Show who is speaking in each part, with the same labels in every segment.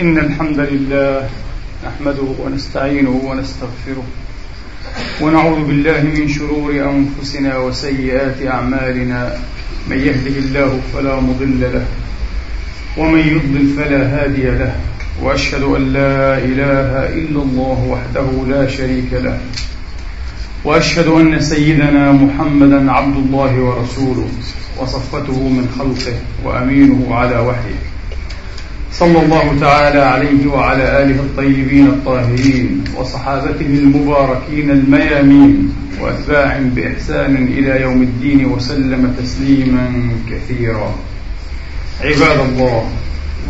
Speaker 1: إن الحمد لله نحمده ونستعينه ونستغفره ونعوذ بالله من شرور أنفسنا وسيئات أعمالنا من يهده الله فلا مضل له ومن يضلل فلا هادي له وأشهد أن لا إله إلا الله وحده لا شريك له وأشهد أن سيدنا محمدا عبد الله ورسوله وصفته من خلقه وأمينه على وحيه صلى الله تعالى عليه وعلى آله الطيبين الطاهرين وصحابته المباركين الميامين واتباع بإحسان إلى يوم الدين وسلم تسليما كثيرا. عباد الله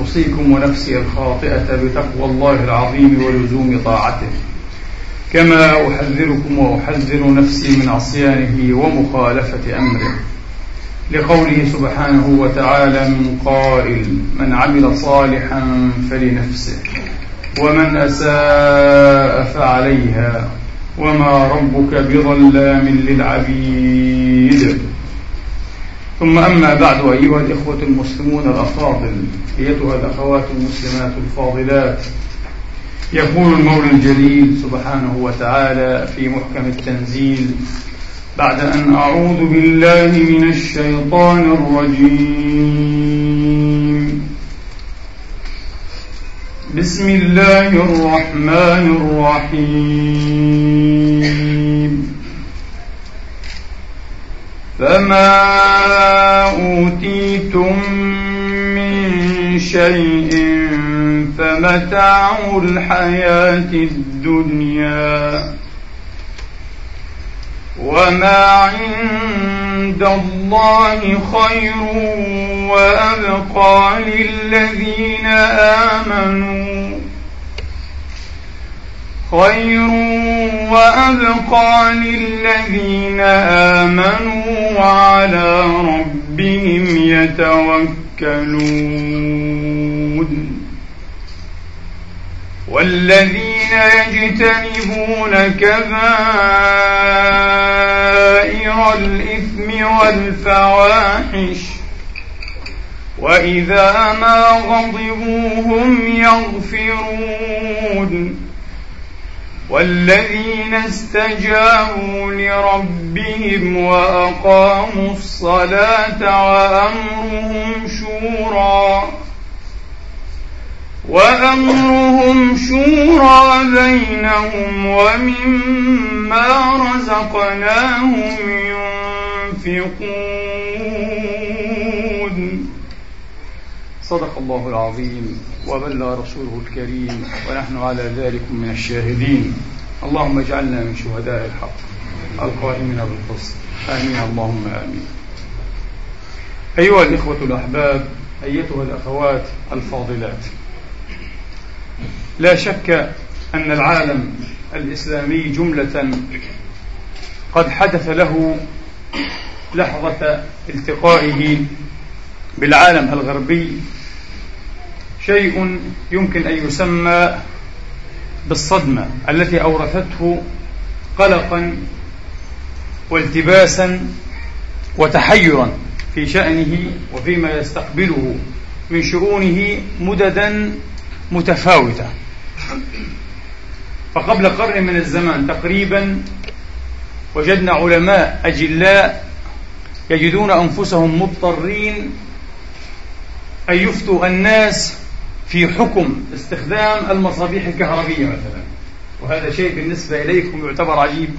Speaker 1: أوصيكم ونفسي الخاطئة بتقوى الله العظيم ولزوم طاعته. كما أحذركم وأحذر نفسي من عصيانه ومخالفة أمره. لقوله سبحانه وتعالى من قائل من عمل صالحا فلنفسه ومن أساء فعليها وما ربك بظلام للعبيد. ثم أما بعد أيها الإخوة المسلمون الأفاضل أيتها الأخوات المسلمات الفاضلات يقول المولى الجليل سبحانه وتعالى في محكم التنزيل بعد أن أعوذ بالله من الشيطان الرجيم. بسم الله الرحمن الرحيم. فما أوتيتم من شيء فمتاع الحياة الدنيا. وما عند الله خير وأبقى للذين آمنوا. خير وأبقى للذين آمنوا وعلى ربهم يتوكلون. والذين يجتنبون كبائر الإثم والفواحش وإذا ما غضبوا هم يغفرون والذين استجابوا لربهم وأقاموا الصلاة وأمرهم شورى وأمرهم شورى بينهم ومما رزقناهم ينفقون. صدق الله العظيم وبلغ رسوله الكريم ونحن على ذلك من الشاهدين. اللهم اجعلنا من شهداء الحق القائمين بالقسط. آمين اللهم آمين. أيها الإخوة الأحباب أيتها الأخوات الفاضلات. لا شك أن العالم الإسلامي جملة قد حدث له لحظة التقائه بالعالم الغربي. شيء يمكن أن يسمى بالصدمة التي أورثته قلقا والتباسا وتحيرا في شأنه وفيما يستقبله من شؤونه مددا متفاوتة. فقبل قرن من الزمان تقريبا وجدنا علماء أجلاء يجدون أنفسهم مضطرين أن يفتوا الناس في حكم استخدام المصابيح الكهربية مثلا. وهذا شيء بالنسبة إليكم يعتبر عجيب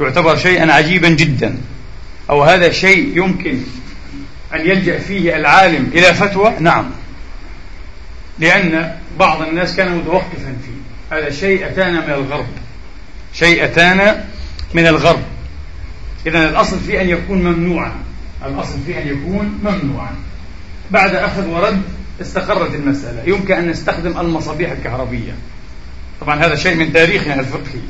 Speaker 1: يعتبر شيئا عجيبا جدا. أو هذا شيء يمكن أن يلجأ فيه العالم إلى فتوى؟ نعم. لأن بعض الناس كان متوقفا فيه. هذا شيء أتانا من الغرب. شيء أتانا من الغرب. إذا الأصل فيه أن يكون ممنوعا. الأصل فيه أن يكون ممنوعا. بعد أخذ ورد استقرت المسألة. يمكن أن نستخدم المصابيح الكهربية. طبعا هذا شيء من تاريخنا الفقهي.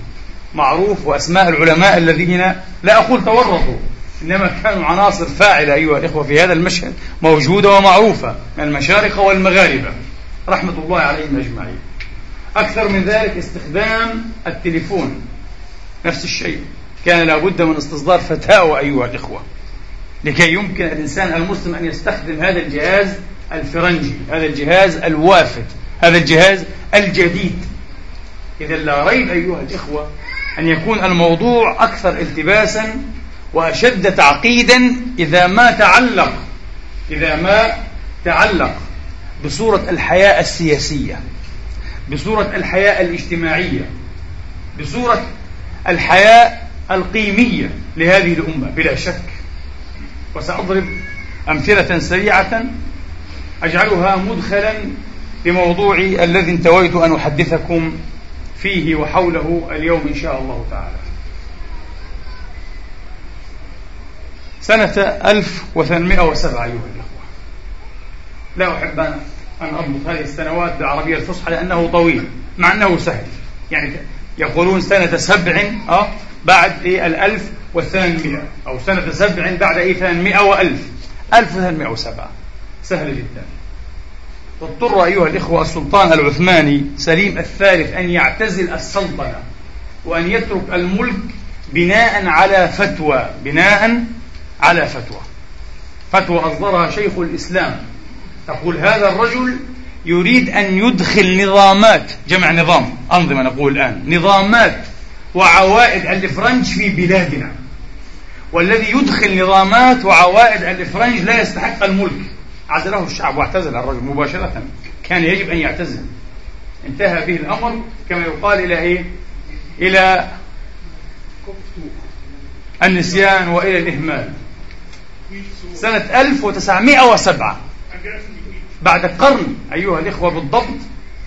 Speaker 1: معروف وأسماء العلماء الذين لا أقول تورطوا إنما كانوا عناصر فاعلة أيها الإخوة في هذا المشهد موجودة ومعروفة من المشارقة والمغاربة. رحمة الله عليهم أجمعين. أكثر من ذلك استخدام التليفون. نفس الشيء. كان لابد من استصدار فتاوى أيها الإخوة. لكي يمكن الإنسان المسلم أن يستخدم هذا الجهاز الفرنجي هذا الجهاز الوافد هذا الجهاز الجديد. إذا لا ريب أيها الإخوة أن يكون الموضوع أكثر التباسا وأشد تعقيدا إذا ما تعلق إذا ما تعلق بصورة الحياة السياسية بصورة الحياة الاجتماعية بصورة الحياة القيمية لهذه الأمة بلا شك. وسأضرب أمثلة سريعة أجعلها مدخلا لموضوعي الذي انتويت أن أحدثكم فيه وحوله اليوم إن شاء الله تعالى. سنة 1807 أيها الأخوة لا أحب أن أضبط هذه السنوات بالعربية الفصحى لأنه طويل مع أنه سهل. يعني يقولون سنة سبع أه بعد إيه؟ الألف والثمانمائة أو سنة سبع بعد إيه؟ ثمانمائة وألف. ألف وثمانمائة وسبعة. سهل جدا. واضطر أيها الإخوة السلطان العثماني سليم الثالث أن يعتزل السلطنة وأن يترك الملك بناء على فتوى بناء على فتوى. فتوى أصدرها شيخ الإسلام تقول هذا الرجل يريد أن يدخل نظامات جمع نظام أنظمة نقول الآن نظامات وعوائد الفرنج في بلادنا. والذي يدخل نظامات وعوائد الفرنج لا يستحق الملك. عزله الشعب واعتزل الرجل مباشرة. كان يجب أن يعتزل. انتهى به الأمر. كما يقال إلى إيه؟ إلى النسيان وإلى الإهمال. سنة 1907 بعد قرن أيها الإخوة بالضبط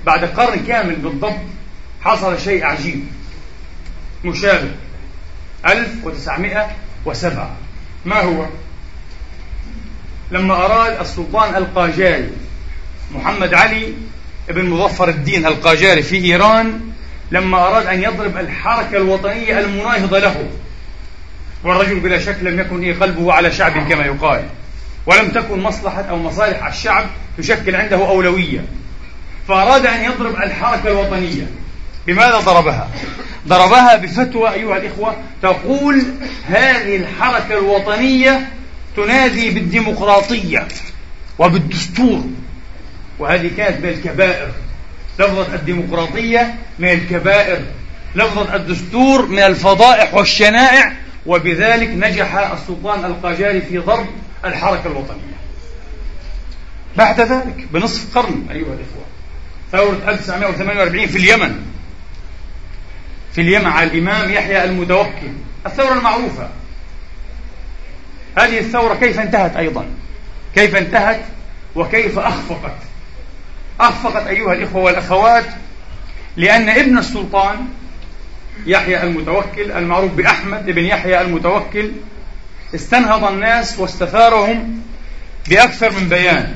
Speaker 1: بعد قرن كامل بالضبط حصل شيء عجيب. مشابه. 1907 ما هو؟ لما أراد السلطان القاجاري محمد علي بن مظفر الدين القاجاري في إيران لما أراد أن يضرب الحركة الوطنية المناهضة له والرجل بلا شك لم يكن إيه قلبه على شعب كما يقال. ولم تكن مصلحة أو مصالح الشعب تشكل عنده أولوية. فأراد أن يضرب الحركة الوطنية. بماذا ضربها؟ ضربها بفتوى أيها الإخوة تقول هذه الحركة الوطنية تنادي بالديمقراطية وبالدستور. وهذه كانت من الكبائر. لفظة الديمقراطية من الكبائر. لفظة الدستور من الفضائح والشنائع. وبذلك نجح السلطان القاجاري في ضرب الحركة الوطنية. بعد ذلك بنصف قرن أيها الإخوة ثورة 1948 في اليمن. في اليمن على الإمام يحيى المتوكل. الثورة المعروفة. هذه الثورة كيف انتهت أيضا؟ كيف انتهت؟ وكيف أخفقت؟ أخفقت أيها الإخوة والأخوات لأن ابن السلطان يحيى المتوكل المعروف بأحمد بن يحيى المتوكل استنهض الناس واستثارهم بأكثر من بيان.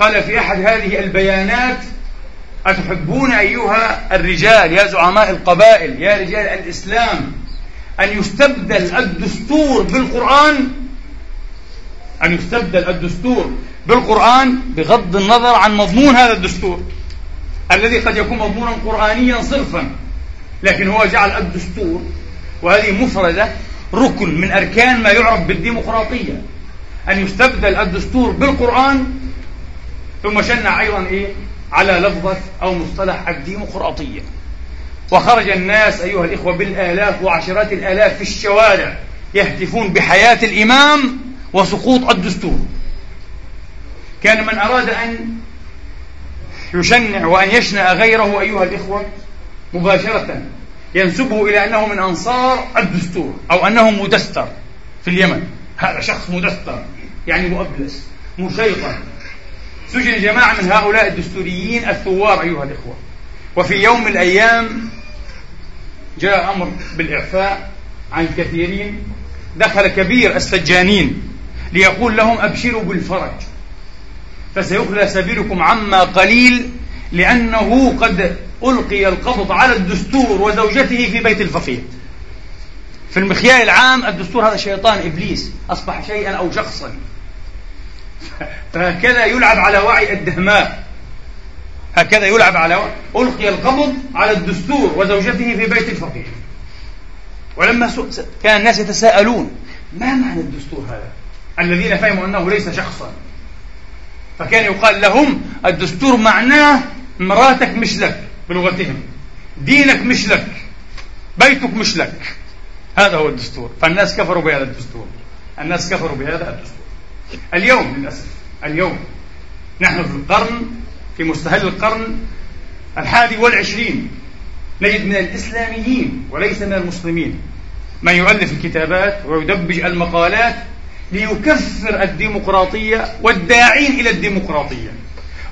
Speaker 1: قال في أحد هذه البيانات أتحبون أيها الرجال يا زعماء القبائل يا رجال الإسلام أن يستبدل الدستور بالقرآن أن يستبدل الدستور بالقرآن بغض النظر عن مضمون هذا الدستور الذي قد يكون مضمونا قرآنيا صرفا لكن هو جعل الدستور وهذه مفردة ركن من أركان ما يعرف بالديمقراطية. أن يستبدل الدستور بالقرآن ثم شنع أيضا إيه؟ على لفظة أو مصطلح الديمقراطية. وخرج الناس أيها الإخوة بالآلاف وعشرات الآلاف في الشوارع يهتفون بحياة الإمام وسقوط الدستور. كان من أراد أن يشنع وأن يشنع غيره أيها الإخوة مباشرة ينسبه إلى أنه من أنصار الدستور أو أنه مدستر في اليمن. هذا شخص مدستر يعني مؤبلس مشيطن سجن جماعة من هؤلاء الدستوريين الثوار أيها الإخوة. وفي يوم من الأيام جاء أمر بالإعفاء عن كثيرين. دخل كبير السجانين ليقول لهم أبشروا بالفرج فسيخلى سبيلكم عما قليل لأنه قد ألقي القبض على الدستور وزوجته في بيت الفقير. في المخيال العام الدستور هذا شيطان إبليس أصبح شيئا أو شخصا. فهكذا يلعب على وعي الدهماء. هكذا يلعب على وعي. ألقي القبض على الدستور وزوجته في بيت الفقير. ولما كان الناس يتساءلون ما معنى الدستور هذا؟ الذين فهموا أنه ليس شخصا. فكان يقال لهم الدستور معناه مراتك مش لك. بلغتهم. دينك مش لك بيتك مش لك. هذا هو الدستور. فالناس كفروا بهذا الدستور. الناس كفروا بهذا الدستور. اليوم للأسف اليوم نحن في القرن في مستهل القرن الحادي والعشرين نجد من الإسلاميين وليس من المسلمين من يؤلف الكتابات ويدبج المقالات ليكفر الديمقراطية والداعين إلى الديمقراطية.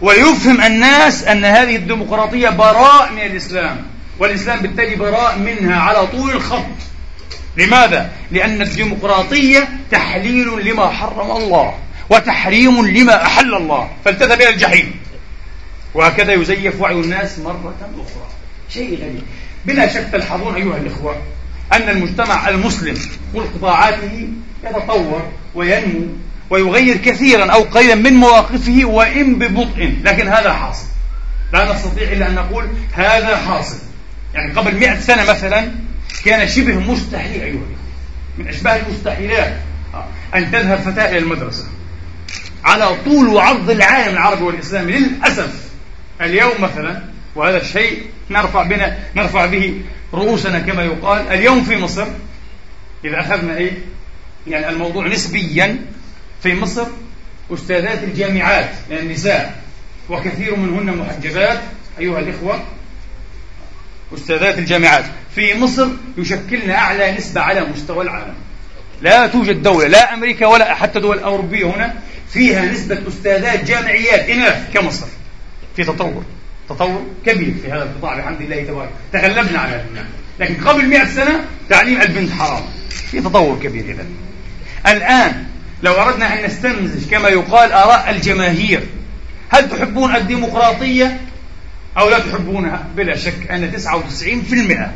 Speaker 1: ويفهم الناس أن هذه الديمقراطية براء من الإسلام والإسلام بالتالي براء منها على طول الخط. لماذا؟ لأن الديمقراطية تحليل لما حرم الله وتحريم لما أحل الله فالتذهب إلى الجحيم. وهكذا يزيف وعي الناس مرة أخرى. شيء غريب. بلا شك تلحظون أيها الإخوة أن المجتمع المسلم وقطاعاته يتطور وينمو ويغير كثيرا أو قليلا من مواقفه وإن ببطء لكن هذا حاصل. لا نستطيع إلا أن نقول هذا حاصل. يعني قبل مئة سنة مثلا كان شبه مستحيل أيها من أشباه المستحيلات أن تذهب فتاة إلى المدرسة. على طول وعرض العالم العربي والإسلامي للأسف. اليوم مثلا وهذا الشيء نرفع بنا نرفع به رؤوسنا كما يقال اليوم في مصر إذا أخذنا إيه؟ يعني الموضوع نسبيا في مصر أستاذات الجامعات من النساء وكثير منهن محجبات أيها الإخوة. أستاذات الجامعات في مصر يشكلن أعلى نسبة على مستوى العالم. لا توجد دولة لا أمريكا ولا حتى دول أوروبية هنا فيها نسبة أستاذات جامعيات إناث كمصر. في تطور تطور كبير في هذا القطاع بحمد الله تبارك. تغلبنا على هذا. لكن قبل مئة سنة تعليم البنت حرام. في تطور كبير إذا الآن لو أردنا أن نستنزج كما يقال آراء الجماهير هل تحبون الديمقراطية أو لا تحبونها؟ بلا شك أن 99%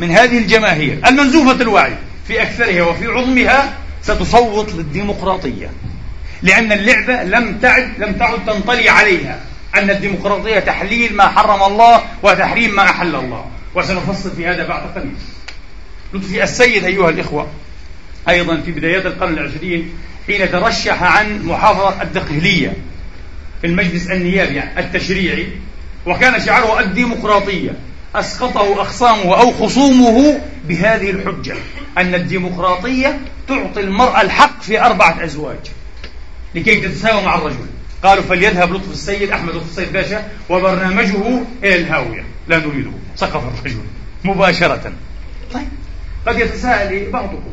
Speaker 1: من هذه الجماهير المنزوفة الوعي في أكثرها وفي عظمها ستصوت للديمقراطية لأن اللعبة لم تعد لم تعد تنطلي عليها أن الديمقراطية تحليل ما حرم الله وتحريم ما أحل الله. وسنفصل في هذا بعد قليل. لطفي السيد أيها الإخوة أيضا في بدايات القرن العشرين حين ترشح عن محافظة الدقهلية في المجلس النيابي التشريعي وكان شعاره الديمقراطية أسقطه أخصامه أو خصومه بهذه الحجة أن الديمقراطية تعطي المرأة الحق في أربعة أزواج. لكي تتساوى مع الرجل. قالوا فليذهب لطف السيد أحمد لطف السيد باشا وبرنامجه إلى الهاوية. لا نريده سقط الرجل مباشرة. طيب قد يتساءل بعضكم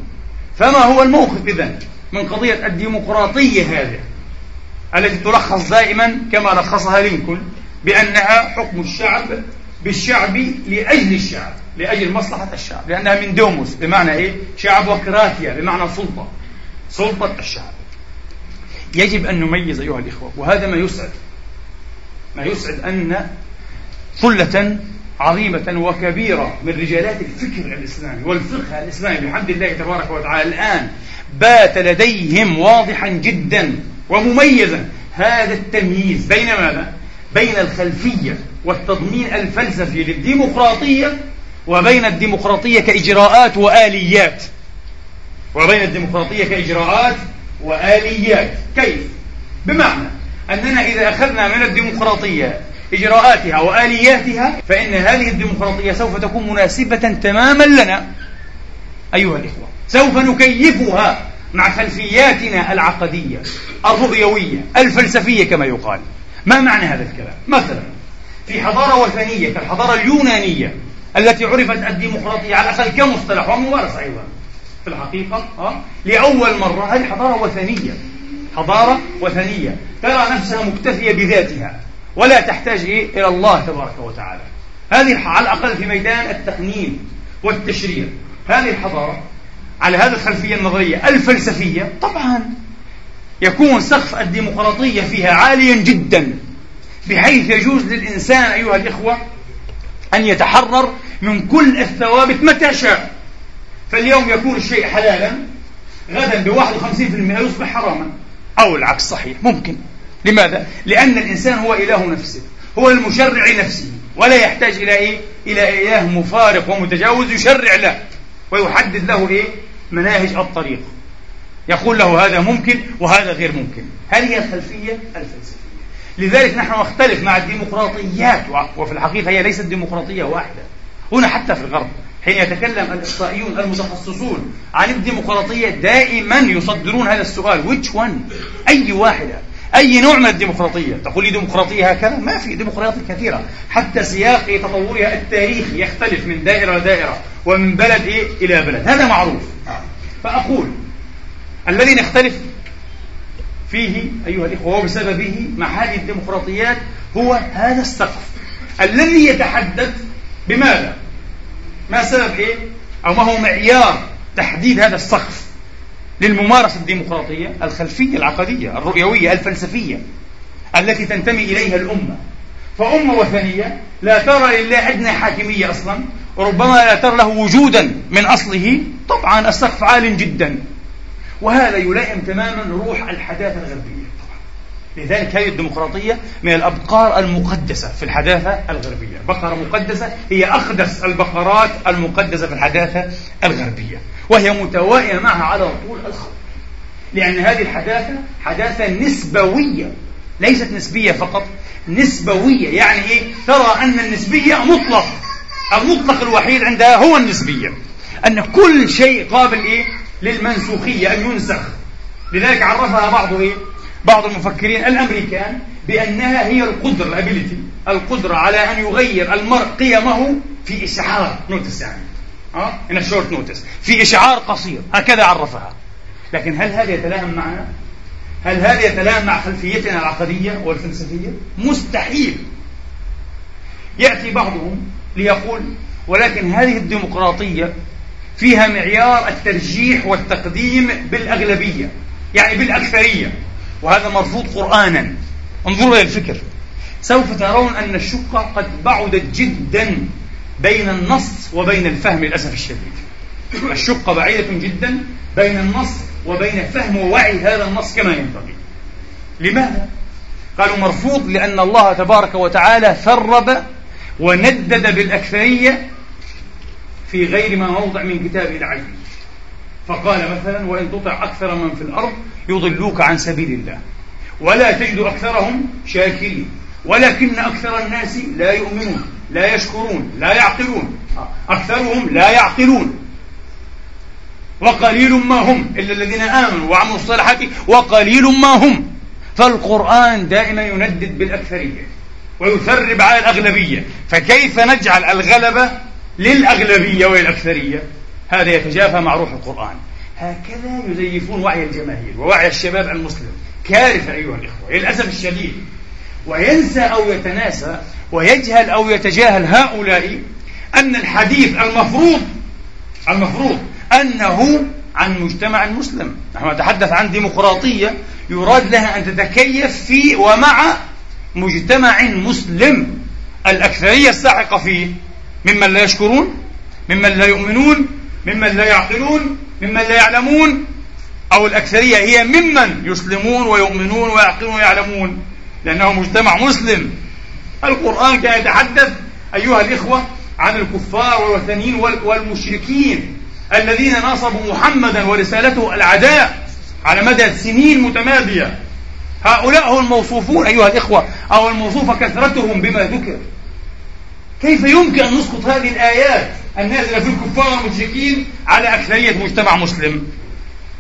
Speaker 1: فما هو الموقف إذن؟ من قضية الديمقراطية هذه التي تلخص دائما كما لخصها لينكولن بأنها حكم الشعب بالشعب لأجل الشعب لأجل مصلحة الشعب لأنها من دوموس بمعنى إيه؟ شعبوكراتيا بمعنى سلطة سلطة الشعب يجب أن نميز أيها الإخوة وهذا ما يسعد ما يسعد أن ثلة عظيمة وكبيرة من رجالات الفكر الإسلامي والفقه الإسلامي بحمد الله تبارك وتعالى الآن بات لديهم واضحا جدا ومميزا هذا التمييز بين ماذا؟ بين الخلفية والتضمين الفلسفي للديمقراطية وبين الديمقراطية كإجراءات وآليات وبين الديمقراطية كإجراءات وآليات كيف؟ بمعنى أننا إذا أخذنا من الديمقراطية إجراءاتها وآلياتها فإن هذه الديمقراطية سوف تكون مناسبة تماما لنا أيها الإخوة سوف نكيفها مع خلفياتنا العقدية الرؤيوية الفلسفية كما يقال ما معنى هذا الكلام؟ مثلا في حضارة وثنية كالحضارة اليونانية التي عرفت الديمقراطية على الأقل كمصطلح وممارسة أيضا في الحقيقة أه؟ لأول مرة هذه حضارة وثنية حضارة وثنية ترى نفسها مكتفية بذاتها ولا تحتاج؟ إلى الله تبارك وتعالى هذه على الأقل في ميدان التقنين والتشريع هذه الحضارة على هذه الخلفية النظرية الفلسفية طبعا يكون سقف الديمقراطية فيها عاليا جدا بحيث يجوز للإنسان أيها الإخوة أن يتحرر من كل الثوابت متى شاء فاليوم يكون الشيء حلالا غدا ب 51% يصبح حراما أو العكس صحيح ممكن لماذا؟ لأن الإنسان هو إله نفسه هو المشرع نفسه ولا يحتاج إلى إيه؟ إلى إله مفارق ومتجاوز يشرع له ويحدد له إيه؟ مناهج الطريق. يقول له هذا ممكن وهذا غير ممكن. هذه هي الخلفية؟ الفلسفية. لذلك نحن نختلف مع الديمقراطيات وفي الحقيقة هي ليست ديمقراطية واحدة. هنا حتى في الغرب حين يتكلم الإحصائيون المتخصصون عن الديمقراطية دائما يصدرون هذا السؤال which one أي واحدة. أي نوع من الديمقراطية؟ تقول لي ديمقراطية هكذا؟ ما في ديمقراطية كثيرة. حتى سياق تطورها التاريخي يختلف من دائرة لدائرة ومن بلد إيه إلى بلد. هذا معروف. فأقول الذي نختلف فيه أيها الإخوة وبسببه مع هذه الديمقراطيات هو هذا السقف. الذي يتحدث بماذا؟ ما سبب إيه؟ أو ما هو معيار تحديد هذا السقف؟ للممارسة الديمقراطية الخلفية العقدية الرؤيوية الفلسفية التي تنتمي إليها الأمة. فأمة وثنية لا ترى لله أدنى حاكمية أصلا وربما لا ترى له وجودا من أصله. طبعا السقف عال جدا. وهذا يلائم تماما روح الحداثة الغربية. لذلك هذه الديمقراطية من الأبقار المقدسة في الحداثة الغربية. بقرة مقدسة هي أقدس البقرات المقدسة في الحداثة الغربية. وهي متوائمة معها على طول الخط لأن هذه الحداثة حداثة نسبوية ليست نسبية فقط. نسبوية يعني إيه؟ ترى أن النسبية مطلق. المطلق الوحيد عندها هو النسبية. أن كل شيء قابل إيه؟ للمنسوخية أن ينسخ. لذلك عرفها بعض إيه؟ بعض المفكرين الأمريكان بأنها هي القدرة ال ability القدرة على أن يغير المرء قيمه في a short notice يعني. آه؟ a short notice. في إشعار قصير. هكذا عرفها. لكن هل هذا يتلائم معنا؟ هل هذا يتلائم مع خلفيتنا العقدية والفلسفية؟ مستحيل. يأتي بعضهم ليقول ولكن هذه الديمقراطية فيها معيار الترجيح والتقديم بالأغلبية. يعني بالأكثرية. وهذا مرفوض قرآنا. انظروا إلى الفكر. سوف ترون أن الشقة قد بعدت جدا بين النص وبين الفهم للأسف الشديد. الشقة بعيدة جدا بين النص وبين فهم ووعي هذا النص كما ينبغي. لماذا؟ قالوا مرفوض لأن الله تبارك وتعالى ثرب وندد بالأكثرية في غير ما موضع من كتابه العزيز. فقال مثلا وإن تطع أكثر من في الأرض يضلوك عن سبيل الله. ولا تجد أكثرهم شاكرين. ولكن أكثر الناس لا يؤمنون لا يشكرون لا يعقلون. أكثرهم لا يعقلون. وقليل ما هم إلا الذين آمنوا وعملوا الصالحات وقليل ما هم. فالقرآن دائما يندد بالأكثرية ويثرب على الأغلبية. فكيف نجعل الغلبة للأغلبية وللأكثرية هذا يتجافى مع روح القرآن. هكذا يزيفون وعي الجماهير ووعي الشباب المسلم. كارثة أيها الإخوة للأسف الشديد. وينسى أو يتناسى ويجهل أو يتجاهل هؤلاء أن الحديث المفروض المفروض أنه عن مجتمع مسلم. نحن نتحدث عن ديمقراطية يراد لها أن تتكيف في ومع مجتمع مسلم. الأكثرية الساحقة فيه ممن لا يشكرون ممن لا يؤمنون ممن لا يعقلون ممن لا يعلمون أو الأكثرية هي ممن يسلمون ويؤمنون ويعقلون ويعلمون لأنه مجتمع مسلم. القرآن كان يتحدث أيها الإخوة عن الكفار والوثنيين والمشركين الذين ناصبوا محمدا ورسالته العداء على مدى سنين متمادية. هؤلاء هم الموصوفون أيها الإخوة أو الموصوفة كثرتهم بما ذكر. كيف يمكن أن نسقط هذه الآيات؟ النازلة في الكفار والمشركين على أكثرية مجتمع مسلم.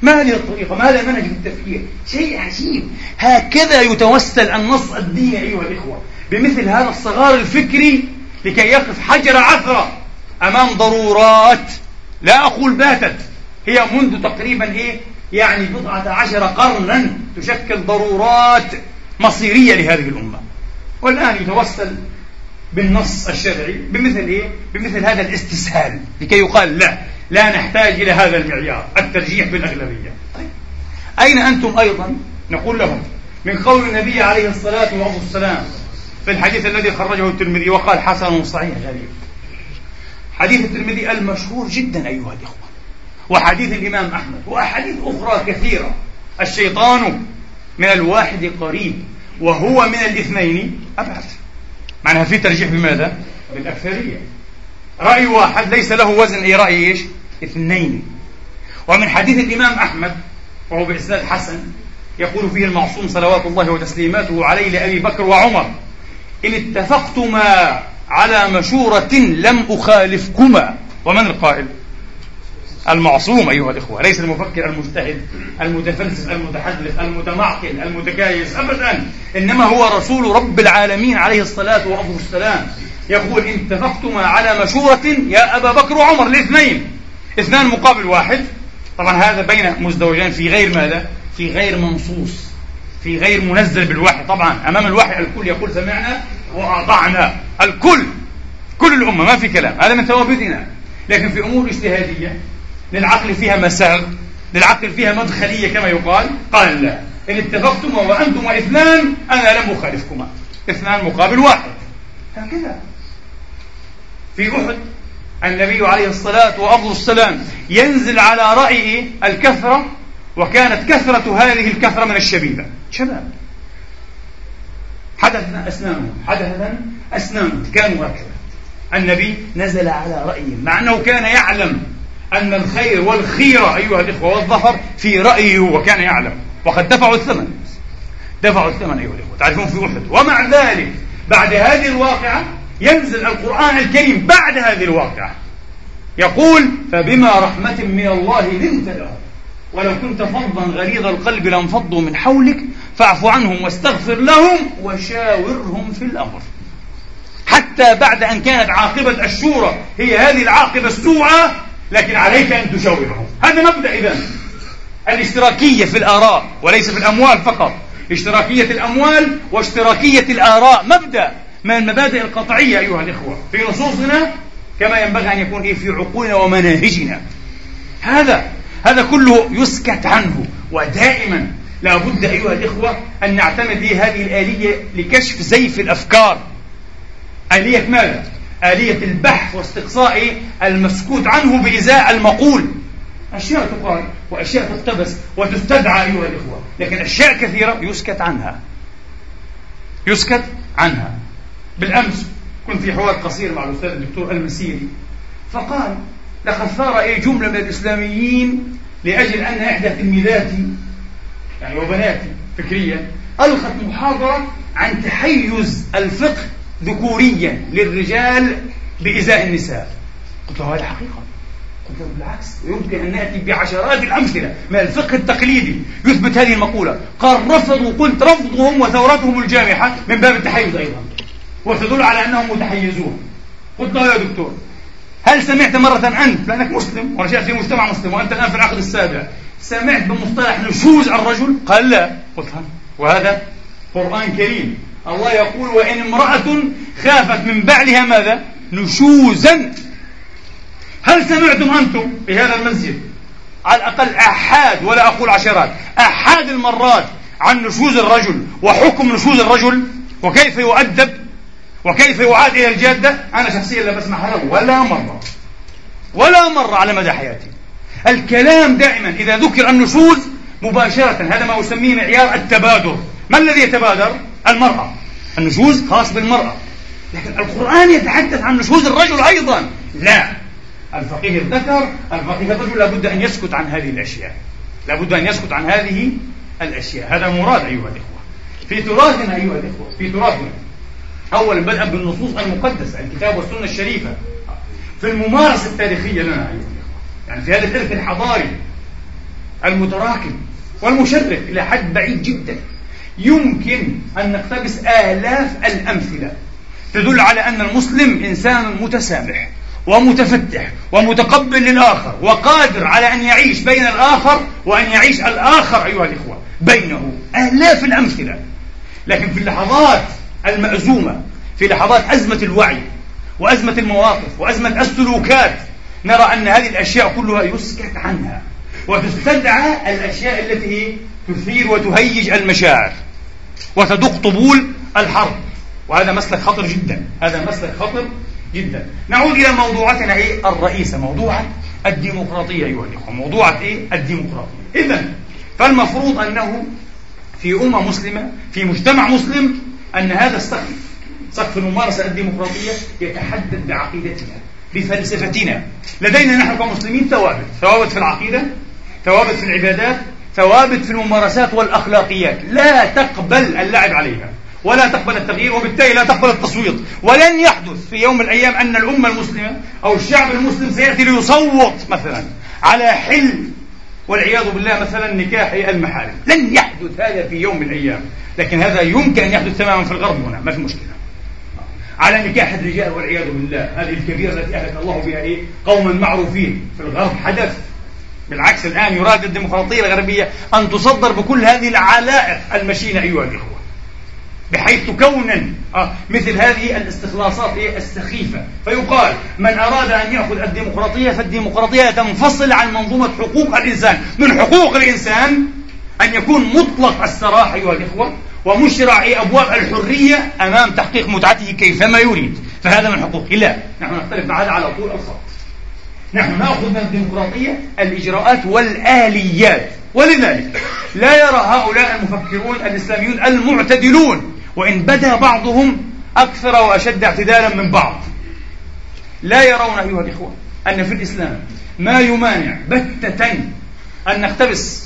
Speaker 1: ما هذه الطريقة؟ ما هذا المنهج في التفكير؟ شيء عجيب. هكذا يتوسل النص الديني أيها الإخوة. بمثل هذا الصغار الفكري لكي يقف حجر عثرة أمام ضرورات. لا أقول باتت. هي منذ تقريبا إيه؟ يعني بضعة عشر قرنا تشكل ضرورات مصيرية لهذه الأمة. والآن يتوسل بالنص الشرعي بمثل إيه؟ بمثل هذا الاستسهال لكي يقال لا لا نحتاج إلى هذا المعيار الترجيح بالأغلبية. طيب أين أنتم أيضا؟ نقول لهم من قول النبي عليه الصلاة والسلام في الحديث الذي خرجه الترمذي وقال حسن صحيح غريب. حديث الترمذي المشهور جدا أيها الإخوة. وحديث الإمام أحمد وأحاديث أخرى كثيرة. الشيطان من الواحد قريب وهو من الاثنين أبعد. معناها في ترجيح بماذا؟ بالأكثرية رأي واحد ليس له وزن أي رأي إيش؟ اثنين ومن حديث الإمام أحمد وهو بإسناد حسن يقول فيه المعصوم صلوات الله وتسليماته عليه لأبي بكر وعمر إن اتفقتما على مشورة لم أخالفكما ومن القائل؟ المعصوم أيها الإخوة ليس المفكر المجتهد المتفلسف المتحدث المتمعقل المتكايس أبدا إنما هو رسول رب العالمين عليه الصلاة والسلام. يقول إن اتفقتما على مشورة يا أبا بكر وعمر الاثنين اثنان مقابل واحد. طبعا هذا بين مزدوجين في غير ماذا؟ في غير منصوص في غير منزل بالوحي. طبعا أمام الوحي الكل يقول سمعنا وأطعنا الكل كل الأمة ما في كلام هذا من ثوابتنا. لكن في أمور اجتهادية للعقل فيها مساغ للعقل فيها مدخلية كما يقال. قال لا. إن اتفقتما وأنتما اثنان أنا لم أخالفكما. اثنان مقابل واحد. هكذا. في أحد النبي عليه الصلاة وأفضل السلام ينزل على رأيه الكثرة وكانت كثرة هذه الكثرة من الشبيبة. شباب. حدث أسنانهم. حدث أسنانهم. كانوا هكذا. النبي نزل على رأيهم مع أنه كان يعلم أن الخير والخيرة أيها الإخوة والظفر في رأيه وكان يعلم. وقد دفعوا الثمن. دفعوا الثمن أيها الإخوة. تعرفون في أحد. ومع ذلك بعد هذه الواقعة ينزل القرآن الكريم بعد هذه الواقعة. يقول فبما رحمة من الله لنت لهم. ولو كنت فظا غليظ القلب لانفضوا من حولك فاعف عنهم واستغفر لهم وشاورهم في الأمر. حتى بعد أن كانت عاقبة الشورى هي هذه العاقبة السوءة لكن عليك أن تشاورهم هذا مبدأ إذا. الاشتراكية في الآراء وليس في الأموال فقط. اشتراكية الأموال واشتراكية الآراء مبدأ من المبادئ القطعية أيها الإخوة. في نصوصنا كما ينبغي أن يكون في عقولنا ومناهجنا. هذا هذا كله يسكت عنه ودائما لا بد أيها الإخوة أن نعتمد هذه الآلية لكشف زيف الأفكار. آلية ماذا؟ آلية البحث واستقصاء المسكوت عنه بإزاء المقول. أشياء تقال وأشياء تقتبس وتستدعى أيها الإخوة لكن أشياء كثيرة يسكت عنها. يسكت عنها. بالأمس كنت في حوار قصير مع الأستاذ الدكتور المسيري فقال لقد ثار أي جملة من الإسلاميين لأجل أن إحدى تلميذاتي يعني وبناتي فكريا ألقت محاضرة عن تحيز الفقه ذكوريا للرجال بإزاء النساء. قلت له هذه حقيقة. قلت له بالعكس يمكن أن نأتي بعشرات الأمثلة من الفقه التقليدي يثبت هذه المقولة. قال رفضوا قلت رفضهم وثورتهم الجامحة من باب التحيز أيضا. وتدل على أنهم متحيزون. قلت له يا دكتور هل سمعت مرة أنت؟ لأنك مسلم ونشأت في مجتمع مسلم وأنت الآن في العقد السابع. سمعت بمصطلح نشوز الرجل؟ قال لا. قلت وهذا قرآن كريم. الله يقول وإن امرأة خافت من بعلها ماذا؟ نشوزا. هل سمعتم أنتم في هذا المسجد؟ على الأقل أحاد ولا أقول عشرات أحاد المرات عن نشوز الرجل وحكم نشوز الرجل؟ وكيف يؤدب؟ وكيف يعاد إلى الجادة؟ أنا شخصيا لا بسمعها له ولا مرة. ولا مرة على مدى حياتي. الكلام دائما إذا ذكر النشوز مباشرة هذا ما أسميه معيار التبادر. ما الذي يتبادر؟ المرأة. النشوز خاص بالمرأة. لكن القرآن يتحدث عن نشوز الرجل أيضا. لا. الفقيه الذكر الفقيه الرجل لابد أن يسكت عن هذه الأشياء. لابد أن يسكت عن هذه الأشياء. هذا مراد أيها الإخوة. في تراثنا أيها الإخوة في تراثنا أولا بدءا بالنصوص المقدسة الكتاب والسنة الشريفة. في الممارسة التاريخية لنا أيها الإخوة. يعني في هذا الإرث الحضاري المتراكم والمشرف إلى حد بعيد جدا. يمكن أن نقتبس آلاف الأمثلة تدل على أن المسلم إنسان متسامح ومتفتح ومتقبل للآخر وقادر على أن يعيش بين الآخر وأن يعيش الآخر أيها الإخوة بينه. آلاف الأمثلة. لكن في اللحظات المأزومة في لحظات أزمة الوعي وأزمة المواقف وأزمة السلوكات نرى أن هذه الأشياء كلها يسكت عنها وتستدعى الأشياء التي تثير وتهيج المشاعر وتدق طبول الحرب. وهذا مسلك خطر جدا. هذا مسلك خطر جدا. نعود إلى موضوعتنا إيه؟ الرئيسة. موضوعة الديمقراطية أيها الإخوة. موضوعة إيه؟ الديمقراطية. إذا فالمفروض أنه في أمة مسلمة في مجتمع مسلم أن هذا السقف سقف الممارسة الديمقراطية يتحدد بعقيدتنا بفلسفتنا. لدينا نحن كمسلمين ثوابت. ثوابت في العقيدة ثوابت في العبادات ثوابت في الممارسات والأخلاقيات. لا تقبل اللعب عليها. ولا تقبل التغيير وبالتالي لا تقبل التصويت. ولن يحدث في يوم من الأيام أن الأمة المسلمة أو الشعب المسلم سيأتي ليصوت مثلا على حل والعياذ بالله مثلا نكاح المحارم. لن يحدث هذا في يوم من الأيام. لكن هذا يمكن أن يحدث تماما في الغرب هنا. ما في مشكلة. على نكاح الرجال والعياذ بالله. هذه الكبيرة التي أهلك الله بها إيه؟ قوما معروفين. في الغرب حدث بالعكس الآن يراد الديمقراطية الغربية أن تصدر بكل هذه العلائق المشينة أيها الإخوة. بحيث تكون آه مثل هذه الاستخلاصات السخيفة. فيقال من أراد أن يأخذ الديمقراطية فالديمقراطية تنفصل عن منظومة حقوق الإنسان. من حقوق الإنسان أن يكون مطلق السراح أيها الإخوة ومشرع أبواب الحرية أمام تحقيق متعته كيفما يريد. فهذا من حقوقه. لا نحن نختلف مع هذا على طول الخط نحن نأخذ من الديمقراطية الإجراءات والآليات. ولذلك لا يرى هؤلاء المفكرون الإسلاميون المعتدلون وإن بدا بعضهم أكثر وأشد اعتدالا من بعض. لا يرون أيها الإخوة أن في الإسلام ما يمانع بتة أن نقتبس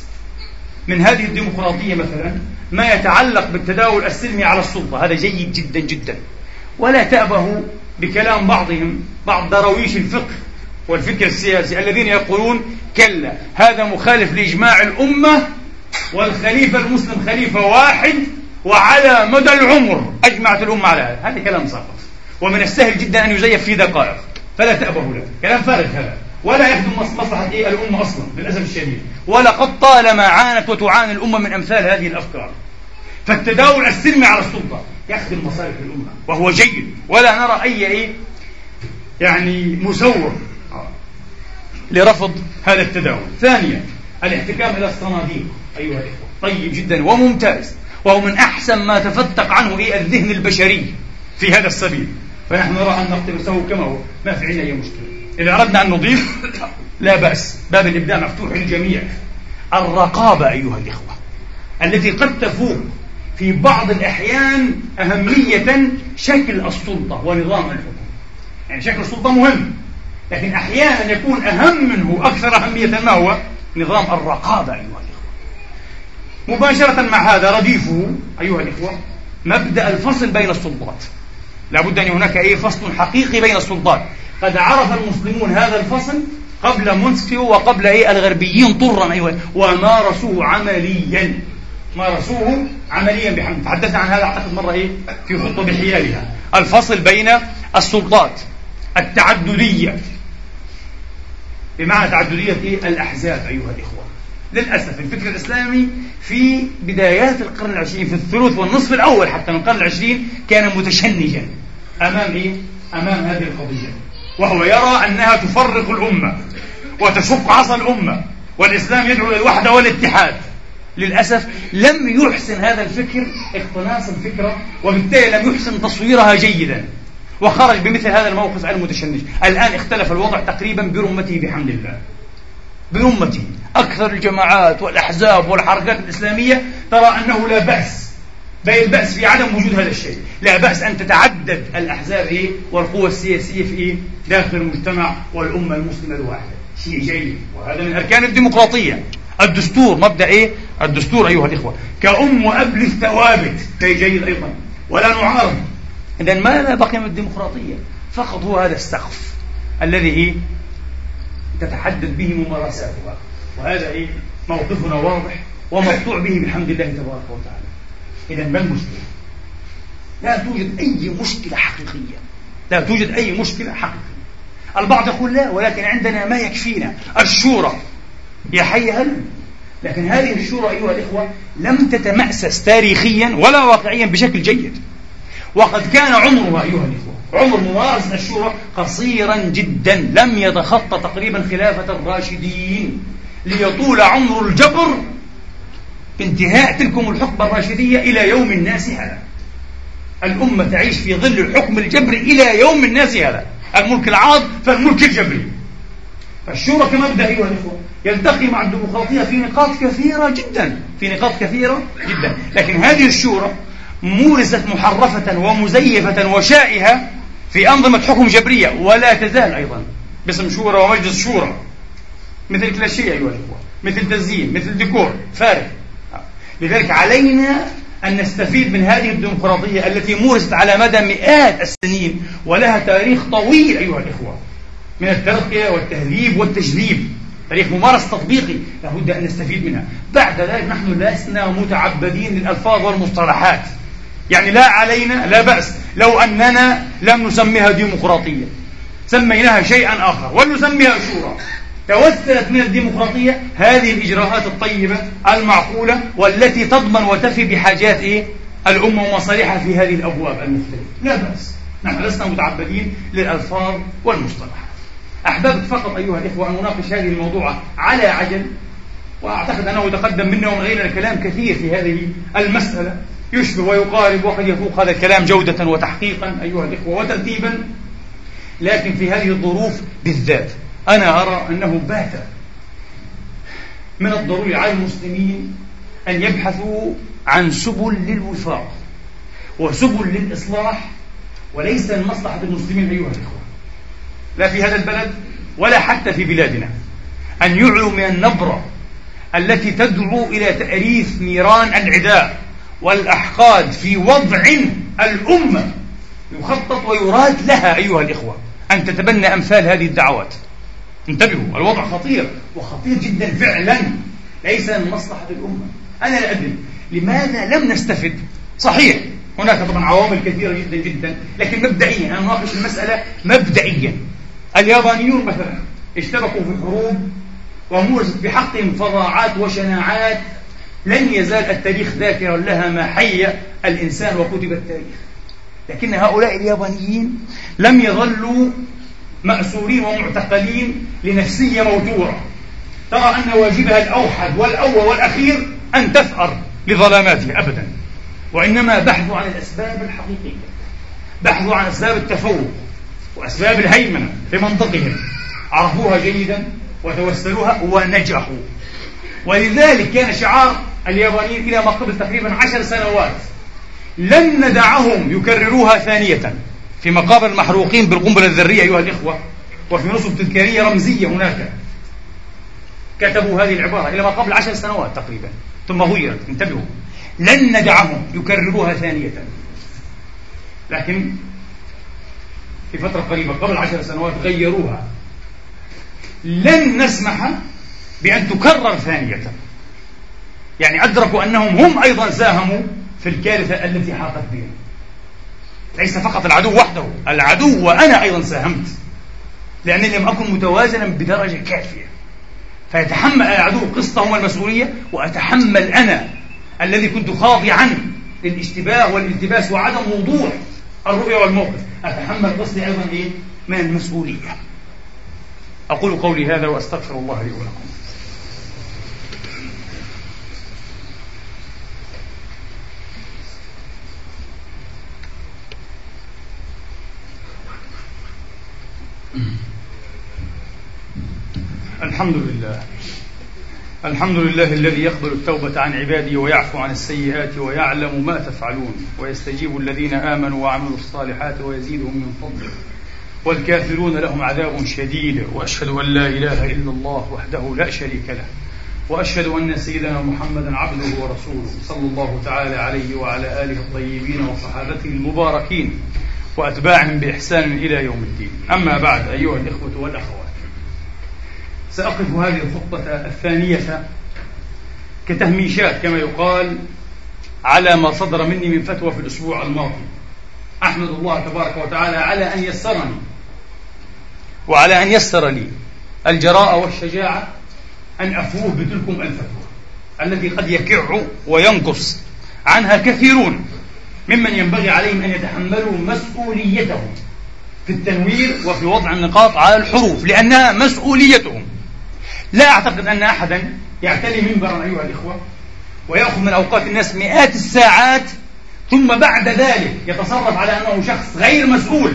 Speaker 1: من هذه الديمقراطية مثلا ما يتعلق بالتداول السلمي على السلطة. هذا جيد جدا جدا. ولا تأبه بكلام بعضهم بعض درويش الفقه والفكر السياسي الذين يقولون كلا هذا مخالف لإجماع الأمة والخليفة المسلم خليفة واحد وعلى مدى العمر أجمعت الأمة على هذا. هذا كلام ساقط. ومن السهل جدا أن يزيف في دقائق. فلا تأبه له. كلام فارغ هذا. ولا يخدم مصلحة إيه الأمة أصلا للأسف الشديد. ولقد طالما عانت وتعاني الأمة من أمثال هذه الأفكار. فالتداول السلمي على السلطة يخدم مصالح الأمة وهو جيد. ولا نرى أي إيه يعني مسوغ لرفض هذا التداول. ثانيا الاحتكام إلى الصناديق. أيها الإخوة طيب جدا وممتاز. وهو من أحسن ما تفتق عنه إيه الذهن البشري في هذا السبيل. فنحن نرى أن نقتبسه كما هو. ما في عندنا أي مشكلة. إذا أردنا أن نضيف لا بأس. باب الإبداع مفتوح للجميع. الرقابة أيها الإخوة التي قد تفوق في بعض الأحيان أهمية شكل السلطة ونظام الحكم. يعني شكل السلطة مهم. لكن أحيانا يكون أهم منه أكثر أهمية ما هو نظام الرقابة أيها الإخوة. مباشرة مع هذا رديفه أيها الإخوة مبدأ الفصل بين السلطات. لابد أن هناك أي فصل حقيقي بين السلطات. قد عرف المسلمون هذا الفصل قبل مونسكيو وقبل أي الغربيين طرا أيها ومارسوه عمليا. مارسوه عمليا بحمد. تحدثنا عن هذا أعتقد مرة إيه؟ في خطة بحيالها الفصل بين السلطات التعددية. بمعنى تعددية إيه؟ الأحزاب أيها الإخوة للأسف الفكر الإسلامي في بدايات القرن العشرين في الثلث والنصف الأول حتى من القرن العشرين كان متشنجا أمام إيه؟ أمام هذه القضية وهو يرى أنها تفرق الأمة وتشق عصا الأمة والإسلام يدعو إلى الوحدة والاتحاد للأسف لم يحسن هذا الفكر اقتناص الفكرة وبالتالي لم يحسن تصويرها جيدا وخرج بمثل هذا الموقف المتشنج. الآن اختلف الوضع تقريبا برمته بحمد الله. برمته أكثر الجماعات والأحزاب والحركات الإسلامية ترى أنه لا بأس. بل البأس في عدم وجود هذا الشيء. لا بأس أن تتعدد الأحزاب إيه والقوى السياسية في إيه داخل المجتمع والأمة المسلمة الواحدة. شيء جيد. وهذا من أركان الديمقراطية. الدستور مبدأ إيه؟ الدستور أيها الإخوة. كأم وأب للثوابت. شيء جيد أيضا. ولا نعارض. إذا ماذا بقي من الديمقراطية؟ فقط هو هذا السقف الذي إيه تتحدد به ممارساتها. وهذا إيه موقفنا واضح ومقطوع به بحمد الله تبارك وتعالى. إذا ما المشكلة؟ لا توجد أي مشكلة حقيقية. لا توجد أي مشكلة حقيقية. البعض يقول لا ولكن عندنا ما يكفينا الشورى. يا حي هل؟ لكن هذه الشورى أيها الإخوة لم تتمأسس تاريخيا ولا واقعيا بشكل جيد. وقد كان عمرها أيها الإخوة. عمر ممارسة الشورى قصيرا جدا لم يتخطى تقريبا خلافة الراشدين ليطول عمر الجبر بانتهاء تلكم الحقبة الراشدية إلى يوم الناس هذا. الأمة تعيش في ظل الحكم الجبري إلى يوم الناس هذا. الملك العاض فالملك الجبري. الشورى كمبدأ أيها الإخوة. يلتقي مع الديمقراطية في نقاط كثيرة جدا في نقاط كثيرة جدا. لكن هذه الشورى مورست محرفة ومزيفة وشائهة في أنظمة حكم جبرية ولا تزال أيضا باسم شورى ومجلس شورى. مثل كلاشيه أيها الأخوة مثل تزيين مثل ديكور فارغ. لذلك علينا أن نستفيد من هذه الديمقراطية التي مورست على مدى مئات السنين ولها تاريخ طويل أيها الإخوة من الترقية والتهذيب والتجذيب. تاريخ ممارسة تطبيقي لابد أن نستفيد منها. بعد ذلك نحن لسنا متعبدين للألفاظ والمصطلحات. يعني لا علينا لا بأس لو أننا لم نسميها ديمقراطية. سميناها شيئا آخر ولنسميها شورى. توسلت من الديمقراطية هذه الإجراءات الطيبة المعقولة والتي تضمن وتفي بحاجات إيه؟ الأمة ومصالحها في هذه الأبواب المختلفة. لا بأس. نحن لسنا متعبدين للألفاظ والمصطلحات. أحببت فقط أيها الإخوة أن أناقش هذه الموضوع على عجل وأعتقد أنه تقدم منا ومن غيرنا الكلام كثير في هذه المسألة. يشبه ويقارب وقد يفوق هذا الكلام جودة وتحقيقا أيها الإخوة وترتيبا. لكن في هذه الظروف بالذات أنا أرى أنه بات من الضروري على المسلمين أن يبحثوا عن سبل للوفاق وسبل للإصلاح وليس لمصلحة المسلمين أيها الإخوة. لا في هذا البلد ولا حتى في بلادنا أن يعلوا من النبرة التي تدعو إلى تأريث نيران العداء. والأحقاد في وضع الأمة يخطط ويراد لها أيها الإخوة أن تتبنى أمثال هذه الدعوات. انتبهوا الوضع خطير وخطير جدا فعلا ليس من مصلحة الأمة. أنا لا أدري لماذا لم نستفد. صحيح هناك طبعا عوامل كثيرة جدا جدا لكن مبدئيا أنا أناقش المسألة مبدئيا. اليابانيون مثلا اشتركوا في حروب ومورست بحقهم فظاعات وشناعات لن يزال التاريخ ذاكرا لها ما حي الإنسان وكتب التاريخ. لكن هؤلاء اليابانيين لم يظلوا مأسورين ومعتقلين لنفسية موتورة ترى أن واجبها الأوحد والأول والأخير أن تثأر لظلاماتها أبدا. وإنما بحثوا عن الأسباب الحقيقية. بحثوا عن أسباب التفوق وأسباب الهيمنة في منطقهم. عرفوها جيدا وتوسلوها ونجحوا. ولذلك كان شعار اليابانيين إلى ما قبل تقريبا عشر سنوات لن ندعهم يكرروها ثانية في مقابر المحروقين بالقنبلة الذرية أيها الإخوة وفي نصب تذكارية رمزية هناك. كتبوا هذه العبارة إلى ما قبل عشر سنوات تقريبا ثم غيرت انتبهوا. لن ندعهم يكرروها ثانية. لكن في فترة قريبة قبل عشر سنوات غيروها. لن نسمح بأن تكرر ثانية. يعني أدركوا أنهم هم أيضا ساهموا في الكارثة التي حاقت بهم. ليس فقط العدو وحده العدو وأنا أيضا ساهمت لأنني لم أكن متوازنا بدرجة كافية. فيتحمل العدو قسطه والمسؤولية وأتحمل أنا الذي كنت خاضعا للاشتباه والالتباس وعدم وضوح الرؤية والموقف. أتحمل قسطي أيضا إيه؟ من المسؤولية. أقول قولي هذا وأستغفر الله لي ولكم. الحمد لله. الحمد لله الذي يقبل التوبة عن عباده ويعفو عن السيئات ويعلم ما تفعلون ويستجيب الذين آمنوا وعملوا الصالحات ويزيدهم من فضله. والكافرون لهم عذاب شديد. وأشهد أن لا إله إلا الله وحده لا شريك له. وأشهد أن سيدنا محمدا عبده ورسوله صلى الله تعالى عليه وعلى آله الطيبين وصحابته المباركين. وأتباعهم بإحسان إلى يوم الدين. أما بعد أيها الإخوة والأخوات سأقف هذه الخطبة الثانية كتهميشات كما يقال على ما صدر مني من فتوى في الأسبوع الماضي. أحمد الله تبارك وتعالى على أن يسرني وعلى أن يسر لي الجراءة والشجاعة أن أفوه بتلكم الفتوى التي قد يكع وينقص عنها كثيرون. ممن ينبغي عليهم أن يتحملوا مسؤوليتهم في التنوير وفي وضع النقاط على الحروف لأنها مسؤوليتهم. لا أعتقد أن أحدا يعتلي منبرا أيها الإخوة ويأخذ من أوقات الناس مئات الساعات ثم بعد ذلك يتصرف على أنه شخص غير مسؤول.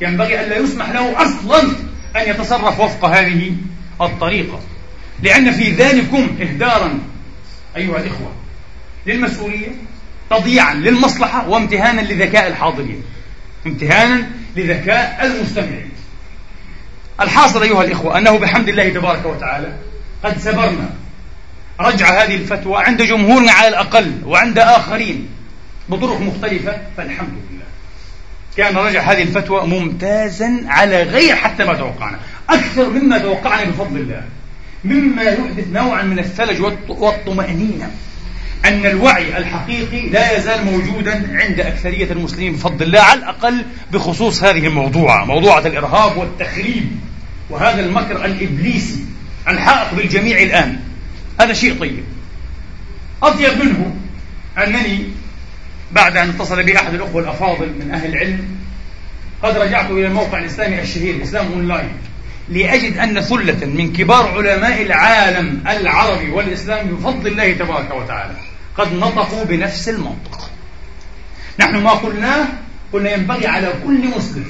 Speaker 1: ينبغي أن لا يسمح له أصلا أن يتصرف وفق هذه الطريقة. لأن في ذلكم إهدارا أيها الإخوة للمسؤولية تضييعا للمصلحة وامتهانا لذكاء الحاضرين. امتهانا لذكاء المستمعين. الحاصل أيها الإخوة أنه بحمد الله تبارك وتعالى قد سبرنا رجع هذه الفتوى عند جمهورنا على الأقل وعند آخرين بطرق مختلفة فالحمد لله. كان رجع هذه الفتوى ممتازا على غير حتى ما توقعنا. أكثر مما توقعنا بفضل الله. مما يحدث نوعا من الثلج والطمأنينة. أن الوعي الحقيقي لا يزال موجودا عند أكثرية المسلمين بفضل الله على الأقل بخصوص هذه الموضوعة موضوعة الإرهاب والتخريب وهذا المكر الإبليسي الحائق بالجميع الآن. هذا شيء طيب. أطيب منه أنني بعد أن اتصل بي أحد الأخوة الأفاضل من أهل العلم قد رجعت إلى الموقع الإسلامي الشهير إسلام أونلاين لأجد أن ثلة من كبار علماء العالم العربي والإسلامي بفضل الله تبارك وتعالى. قد نطقوا بنفس المنطق. نحن ما قلناه قلنا ينبغي على كل مسلم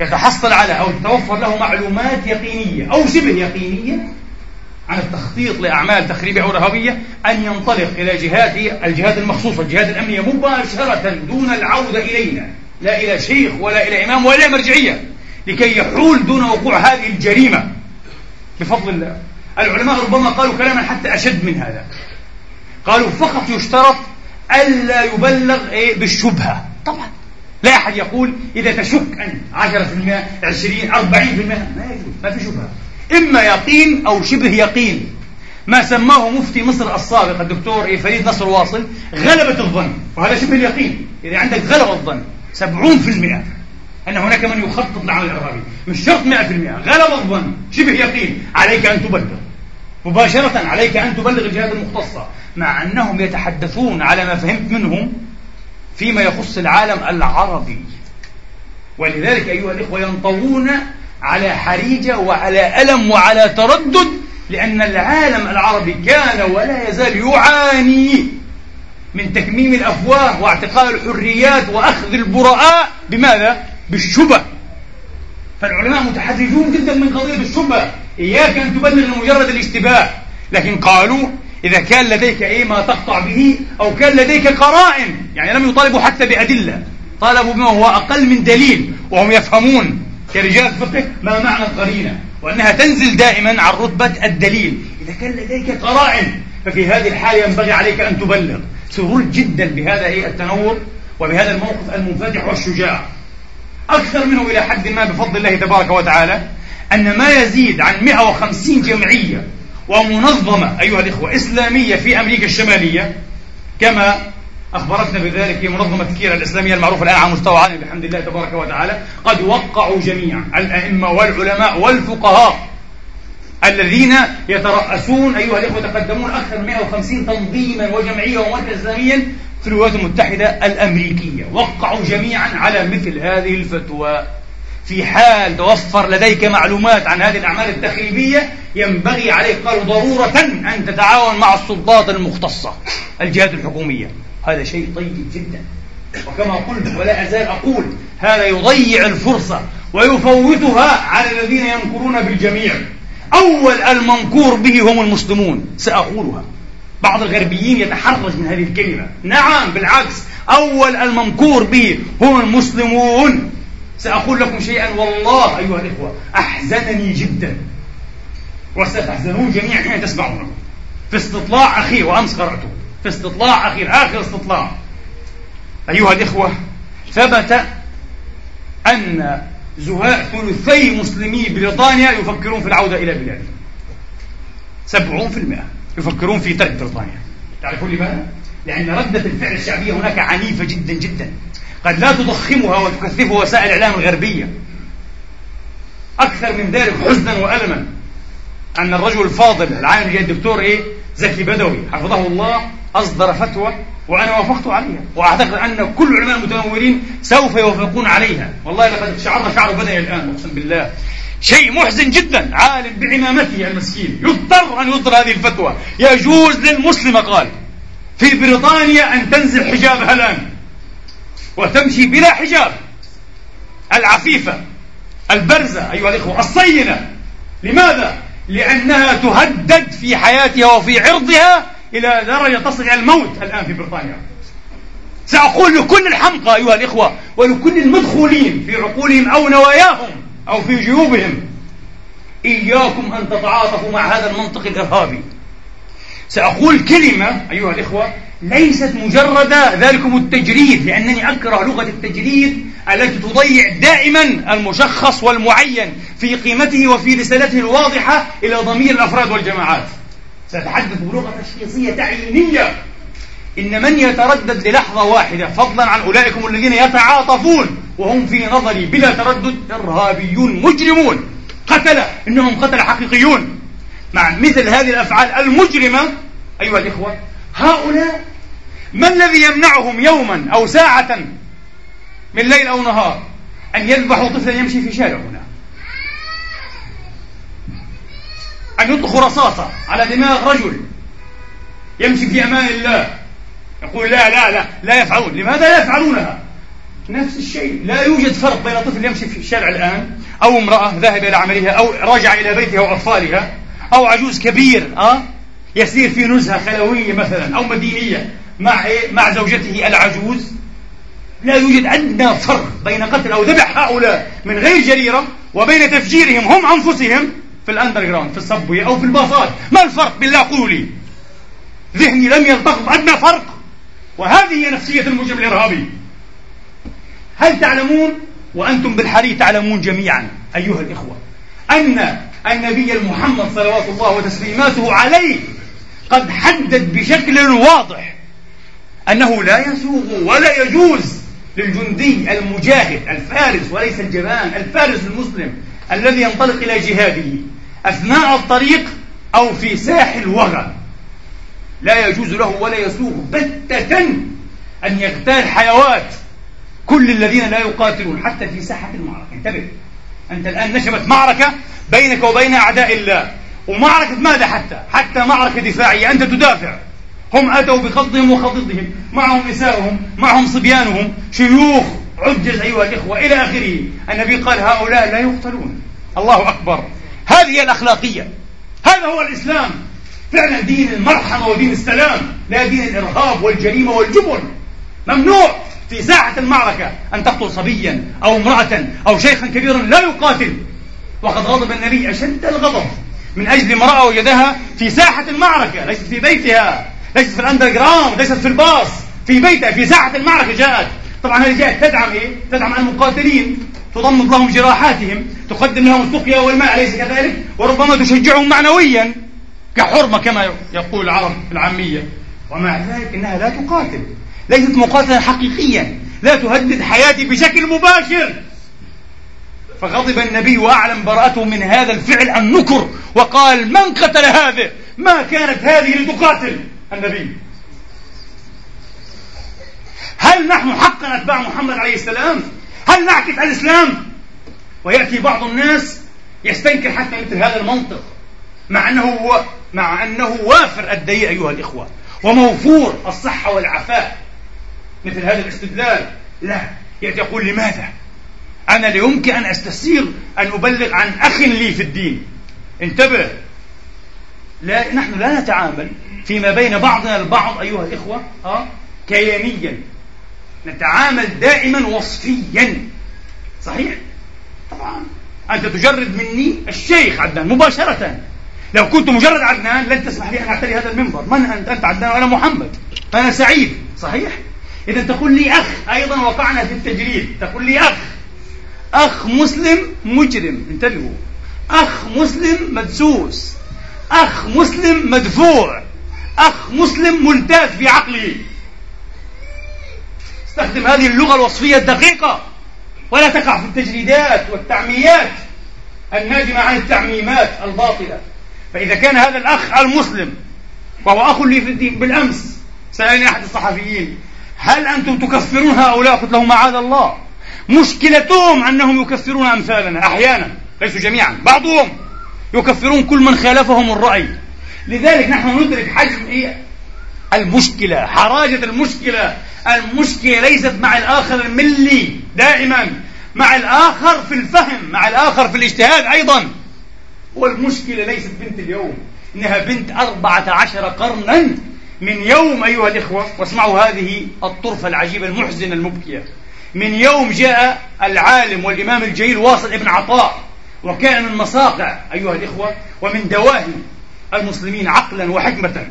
Speaker 1: يتحصل على أو تتوفر له معلومات يقينية أو شبه يقينية عن التخطيط لأعمال تخريبية أو إرهابية أن ينطلق إلى جهات الجهات المخصوصة الجهات الأمنية مباشرة دون العودة إلينا. لا إلى شيخ ولا إلى إمام ولا مرجعية لكي يحول دون وقوع هذه الجريمة. بفضل الله. العلماء ربما قالوا كلاما حتى أشد من هذا. قالوا فقط يشترط ألا يبلغ إيه بالشبهة. طبعا. لا أحد يقول إذا تشك أنت 10% 20 40% ما يجوز ما في شبهة. إما يقين أو شبه يقين. ما سماه مفتي مصر السابق الدكتور إيه فريد نصر واصل غلبة الظن. وهذا شبه اليقين. إذا عندك غلبة الظن 70% أن هناك من يخطط لعمل إرهابي. مش شرط 100% غلب الظن شبه يقين. عليك أن تبلغ. مباشرة عليك أن تبلغ الجهات المختصة مع أنهم يتحدثون على ما فهمت منهم فيما يخص العالم العربي. ولذلك أيها الإخوة ينطوون على حريجة وعلى ألم وعلى تردد لأن العالم العربي كان ولا يزال يعاني من تكميم الأفواه واعتقال الحريات وأخذ البراء بماذا؟ بالشبه. فالعلماء متحرجون جدا من قضية الشبهة إياك أن تبلغ لمجرد الاشتباه. لكن قالوا إذا كان لديك إيه ما تقطع به أو كان لديك قرائن يعني لم يطالبوا حتى بأدلة. طالبوا بما هو أقل من دليل وهم يفهمون كرجال فقه ما معنى القرينة وأنها تنزل دائما عن رتبة الدليل. إذا كان لديك قرائن ففي هذه الحالة ينبغي عليك أن تبلغ. سرور جدا بهذا إيه التنور وبهذا الموقف المنفتح والشجاع. أكثر منه إلى حد ما بفضل الله تبارك وتعالى. أن ما يزيد عن 150 جمعية ومنظمة أيها الإخوة إسلامية في أمريكا الشمالية كما أخبرتنا بذلك منظمة كيرا الإسلامية المعروفة الآن على مستوى عالمي بحمد الله تبارك وتعالى قد وقعوا جميعا الأئمة والعلماء والفقهاء الذين يترأسون أيها الإخوة يتقدمون أكثر من 150 تنظيما وجمعية ومركز إسلاميا في الولايات المتحدة الأمريكية. وقعوا جميعا على مثل هذه الفتوى. في حال توفر لديك معلومات عن هذه الأعمال التخريبية ينبغي عليك قالوا ضرورة أن تتعاون مع السلطات المختصة الجهات الحكومية. هذا شيء طيب جدا. وكما قلت ولا أزال أقول هذا يضيع الفرصة ويفوتها على الذين يمكرون بالجميع. أول المنكور به هم المسلمون سأقولها. بعض الغربيين يتحرج من هذه الكلمة. نعم بالعكس أول المنكور به هم المسلمون. سأقول لكم شيئا والله أيها الإخوة أحزنني جدا. وستحزنون جميعا حين تسمعونه في استطلاع أخير وأمس قرأته. في استطلاع أخير آخر استطلاع. أيها الإخوة ثبت أن زهاء ثلثي مسلمي بريطانيا يفكرون في العودة إلى بلادهم. سبعون في المئة يفكرون في ترك بريطانيا. تعرفون لماذا؟ لأن ردة الفعل الشعبية هناك عنيفة جدا جدا. قد لا تضخمها وتكثفها وسائل الإعلام الغربية أكثر من ذلك حزنا وألما أن الرجل الفاضل العالم الدكتور إيه؟ زكي بدوي. حفظه الله أصدر فتوى وأنا وافقت عليها. وأعتقد أن كل علماء المتنورين سوف يوافقون عليها. والله لقد شعرنا شعر بدني الآن أقسم بالله. شيء محزن جدا عالم بعمامته المسكين. يضطر أن يصدر هذه الفتوى. يجوز للمسلمة قال في بريطانيا أن تنزل حجابها الآن. وتمشي بلا حجاب. العفيفة البرزة أيها الإخوة الصينة. لماذا؟ لأنها تهدد في حياتها وفي عرضها إلى درجة تصل إلى الموت الآن في بريطانيا. سأقول لكل الحمقى أيها الإخوة ولكل المدخولين في عقولهم أو نواياهم أو في جيوبهم إياكم أن تتعاطفوا مع هذا المنطق الإرهابي. سأقول كلمة أيها الإخوة ليست مجرد ذلكم التجريد لأنني أكره لغة التجريد التي تضيع دائما المشخص والمعين في قيمته وفي رسالته الواضحة إلى ضمير الأفراد والجماعات. سأتحدث بلغة تشخيصية تعيينية. إن من يتردد للحظة واحدة فضلا عن أولئكم الذين يتعاطفون وهم في نظري بلا تردد إرهابيون مجرمون. قتلة إنهم قتلة حقيقيون. مع مثل هذه الأفعال المجرمة أيها الإخوة هؤلاء ما الذي يمنعهم يوما أو ساعة من ليل أو نهار أن يذبحوا طفلا يمشي في شارع هنا؟ أن يطلقوا رصاصة على دماغ رجل يمشي في أمان الله. يقول لا لا لا لا يفعلون. لماذا لا يفعلونها؟ نفس الشيء. لا يوجد فرق بين طفل يمشي في الشارع الآن أو امرأة ذاهبة إلى عملها أو راجع إلى بيتها وأطفالها أو عجوز كبير أه؟ يسير في نزهة خلوية مثلا أو مدينية مع إيه؟ مع زوجته العجوز. لا يوجد أدنى فرق بين قتل أو ذبح هؤلاء من غير جريرة وبين تفجيرهم هم أنفسهم في الأندر جراوند في الصبوية أو في الباصات. ما الفرق بالله قولوا لي ذهني لم يلتقط أدنى فرق. وهذه هي نفسية المجرم الإرهابي. هل تعلمون وأنتم بالحري تعلمون جميعا أيها الإخوة أن النبي المحمد صلوات الله وتسليماته عليه قد حدد بشكل واضح أنه لا يسوغ ولا يجوز للجندي المجاهد الفارس وليس الجبان الفارس المسلم الذي ينطلق إلى جهاده أثناء الطريق أو في ساحل وغى لا يجوز له ولا يسوغ بتة أن يغتال حيوات كل الذين لا يقاتلون حتى في ساحة المعركة. انتبه أنت الآن نشبت معركة بينك وبين أعداء الله. ومعركة ماذا حتى؟ حتى معركة دفاعية. أنت تدافع. هم أتوا بخضهم وخضضهم معهم نساؤهم معهم صبيانهم. شيوخ عجز أيها الإخوة إلى آخره. النبي قال هؤلاء لا يقتلون. الله أكبر. هذه الأخلاقية. هذا هو الإسلام. فعلا دين المرحمة ودين السلام لا دين الإرهاب والجريمة والجبن. ممنوع في ساحة المعركة أن تقتل صبيا أو امرأة أو شيخا كبيرا لا يقاتل. وقد غضب النبي أشد الغضب. من أجل امرأة وجدها في ساحة المعركة ليست في بيتها ليست في ال underground ليست في الباص في بيتها في ساحة المعركة جاءت. طبعا هذه جاءت تدعم إيه؟ تدعم المقاتلين تضمد لهم جراحاتهم تقدم لهم السقيا والماء أليس كذلك؟ وربما تشجعهم معنويا كحرمة كما يقول العرب العامية. ومع ذلك إنها لا تقاتل ليست مقاتلة حقيقيا لا تهدد حياتي بشكل مباشر. فغضب النبي وأعلم براءته من هذا الفعل النكر وقال من قتل هذا ما كانت هذه لتقاتل النبي. هل نحن حقا أتباع محمد عليه السلام؟ هل نعكس الإسلام؟ ويأتي بعض الناس يستنكر حتى مثل هذا المنطق مع أنه هو مع أنه وافر الدي أيها الإخوة وموفور الصحة والعفاء. مثل هذا الاستدلال. لا يأتي يقول لماذا؟ أنا لا يمكن أن أستسيغ أن أبلغ عن أخ لي في الدين. انتبه. لا نحن لا نتعامل فيما بين بعضنا البعض أيها الإخوة أه؟ كيانيا نتعامل دائما وصفيا. صحيح؟ طبعا. أنت تجرد مني الشيخ عدنان مباشرة. لو كنت مجرد عدنان لن تسمح لي أن أعتري هذا المنبر. من أنت؟ أنت عدنان وأنا محمد. أنا سعيد. صحيح؟ إذا تقول لي أخ أيضا وقعنا في التجريد. تقول لي أخ. أخ مسلم مجرم. انتبهوا. أخ مسلم مدسوس. أخ مسلم مدفوع. أخ مسلم ملتاز في عقله. استخدم هذه اللغة الوصفية الدقيقة. ولا تقع في التجريدات والتعميات الناجمة عن التعميمات الباطلة. فإذا كان هذا الأخ المسلم وهو أخ لي في الدين بالأمس سألني أحد الصحفيين هل أنتم تكفرون هؤلاء؟ قلت لهم معاذ الله. مشكلتهم أنهم يكفرون أمثالنا أحيانا ليسوا جميعا بعضهم يكفرون كل من خالفهم الرأي. لذلك نحن ندرك حجم إيه؟ المشكلة حراجة المشكلة. المشكلة ليست مع الآخر الملي دائما مع الآخر في الفهم مع الآخر في الاجتهاد أيضا. والمشكلة ليست بنت اليوم إنها بنت أربعة عشر قرنا من يوم أيها الإخوة واسمعوا هذه الطرفة العجيبة المحزنة المبكية. من يوم جاء العالم والإمام الجليل واصل ابن عطاء وكان من مصاقع أيها الإخوة ومن دواهي المسلمين عقلا وحكمة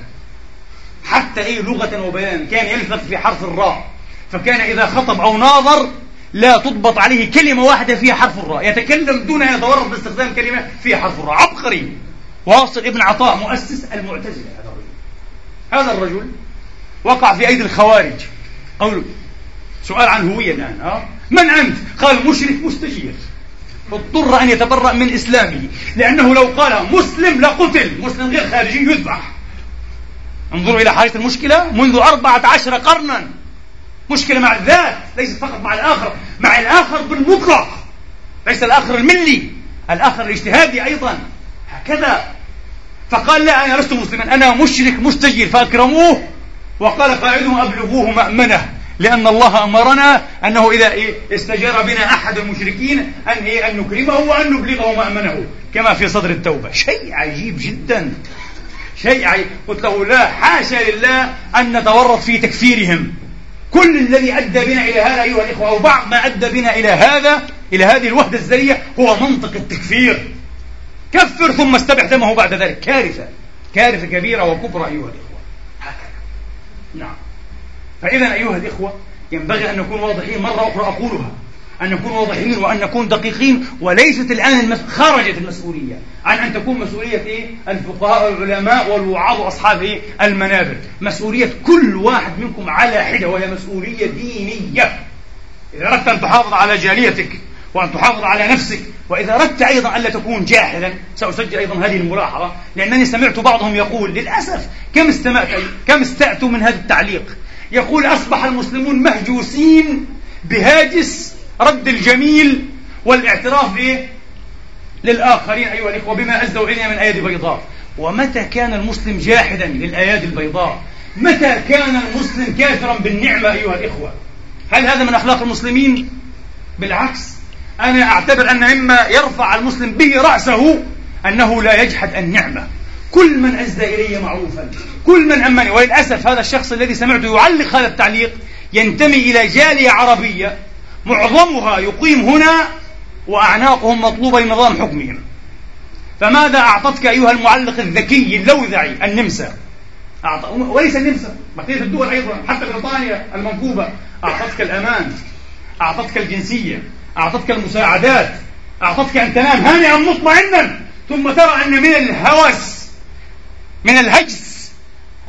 Speaker 1: حتى إيه لغة وبيانا كان يلفظ في حرف الراء. فكان إذا خطب أو ناظر لا تضبط عليه كلمة واحدة فيها حرف الراء. يتكلم دون أن يتورط باستخدام كلمة فيها حرف الراء. عبقري. واصل ابن عطاء مؤسس المعتزلة هذا الرجل. هذا الرجل وقع في أيدي الخوارج. قولوا سؤال عن هوية الآن أه؟ من أنت؟ قال مشرك مستجير. اضطر أن يتبرأ من إسلامه لأنه لو قال مسلم لقتل. مسلم غير خارجي يذبح. انظروا إلى حالة المشكلة. منذ أربعة عشر قرنا. مشكلة مع الذات ليست فقط مع الآخر. مع الآخر بالمطلق. ليس الآخر الملي. الآخر الاجتهادي أيضا. هكذا. فقال لا أنا لست مسلما. أنا مشرك مستجير فأكرموه. وقال قائدهم أبلغوه مأمنة. لأن الله أمرنا أنه إذا إيه استجار بنا أحد المشركين أن إيه أن نكرمه وأن نبلغه مأمنه. كما في صدر التوبة. شيء عجيب جدا. شيء عجيب. قلت له لا حاشا لله أن نتورط في تكفيرهم. كل الذي أدى بنا إلى هذا أيها الإخوة أو بعض ما أدى بنا إلى هذا إلى هذه الوحدة الذرية هو منطق التكفير. كفر ثم استبح دمه بعد ذلك. كارثة. كارثة كبيرة وكبرى أيها الإخوة. هكذا. نعم. فإذا أيها الإخوة ينبغي أن نكون واضحين مرة أخرى أقولها أن نكون واضحين وأن نكون دقيقين وليست الآن المس... خرجت المسؤولية عن أن تكون مسؤولية؟ الفقهاء والعلماء والوعاظ وأصحاب؟ المنابر مسؤولية كل واحد منكم على حدة وهي مسؤولية دينية إذا أردت أن تحافظ على جاليتك وأن تحافظ على نفسك وإذا أردت أيضا ألا تكون جاحدا سأسجل أيضا هذه الملاحظة لأنني سمعت بعضهم يقول للأسف كم استمعت كم استأتوا من هذا التعليق يقول أصبح المسلمون مهجوسين بهاجس رد الجميل والاعتراف بإيه؟ للآخرين أيها الإخوة بما أزدوا إلينا من أيادي بيضاء ومتى كان المسلم جاحدا للأيادي البيضاء متى كان المسلم كافرا بالنعمة أيها الإخوة هل هذا من أخلاق المسلمين؟ بالعكس أنا أعتبر أن مما يرفع المسلم به رأسه أنه لا يجحد النعمة كل من أسدى إلي معروفا. كل من أمني وللأسف هذا الشخص الذي سمعته يعلق هذا التعليق ينتمي إلى جالية عربية. معظمها يقيم هنا وأعناقهم مطلوبة لنظام حكمهم. فماذا أعطتك أيها المعلق الذكي اللوذعي؟ النمسا. أعط... وليس النمسا بقية الدول أيضا حتى بريطانيا المنكوبة. أعطتك الأمان أعطتك الجنسية أعطتك المساعدات أعطتك أن تنام هانئا مطمئنا ثم ترى أن من الهوس من الهجس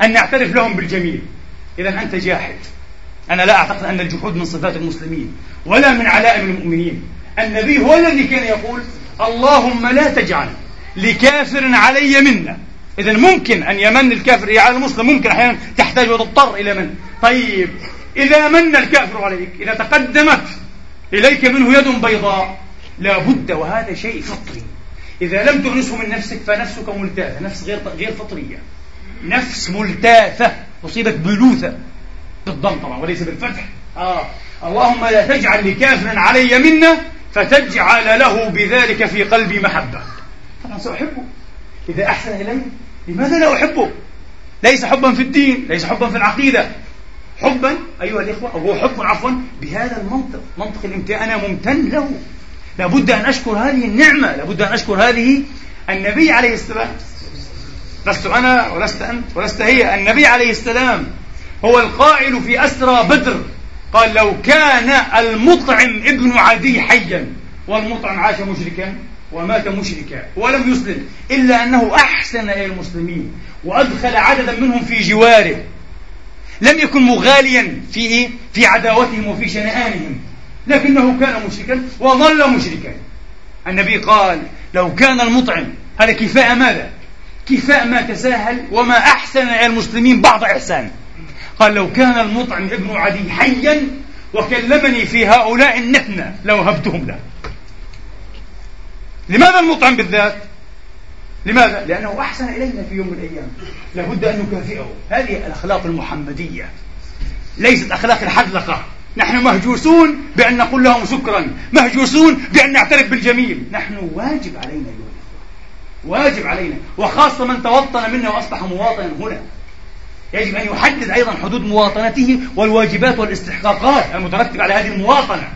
Speaker 1: أن نعترف لهم بالجميل. إذا أنت جاحد. أنا لا أعتقد أن الجحود من صفات المسلمين ولا من علائم المؤمنين. النبي هو الذي كان يقول اللهم لا تجعل لكافر علي منا. إذا ممكن أن يمن الكافر على المسلم ممكن أحيانا تحتاج وتضطر إلى من؟ طيب إذا من الكافر عليك؟ إذا تقدمت إليك منه يد بيضاء لا بد وهذا شيء فطري. إذا لم تؤنسه من نفسك فنفسك ملتاثة نفس غير غير فطرية. نفس ملتاثة أصيبت بلوثة بالضم طبعا وليس بالفتح. آه. اللهم لا تجعل لكافر علي منا فتجعل له بذلك في قلبي محبة. طبعا سأحبه. إذا أحسن إلي لماذا لا أحبه؟ ليس حبا في الدين ليس حبا في العقيدة. حبا أيها الإخوة أو هو حب عفوا بهذا المنطق. منطق الامتنان أنا ممتن له. لابد أن أشكر هذه النعمة لابد أن أشكر هذه النبي عليه السلام. لست أنا ولست أنت ولست هي النبي عليه السلام هو القائل في أسرى بدر. قال لو كان المطعم ابن عدي حيا والمطعم عاش مشركا ومات مشركا ولم يسلم إلا أنه أحسن إلى المسلمين وأدخل عددا منهم في جواره. لم يكن مغاليا في؟ في عداوتهم وفي شنآنهم. لكنه كان مشركا وظل مشركا النبي قال لو كان المطعم هذا كفاء ماذا؟ كفاء ما تساهل وما أحسن إلى المسلمين بعض إحسان قال لو كان المطعم ابن عدي حيا وكلمني في هؤلاء النتنة لوهبتهم له لماذا المطعم بالذات؟ لماذا؟ لأنه أحسن إلينا في يوم من الأيام لابد أن نكافئه هذه الأخلاق المحمدية ليست أخلاق الحذلقة نحن مهجوسون بأن نقول لهم شكرا مهجوسون بأن نعترف بالجميل. نحن واجب علينا أيها واجب علينا وخاصة من توطن منا وأصبح مواطنا هنا. يجب أن يحدد أيضا حدود مواطنته والواجبات والاستحقاقات المترتبة على هذه المواطنة.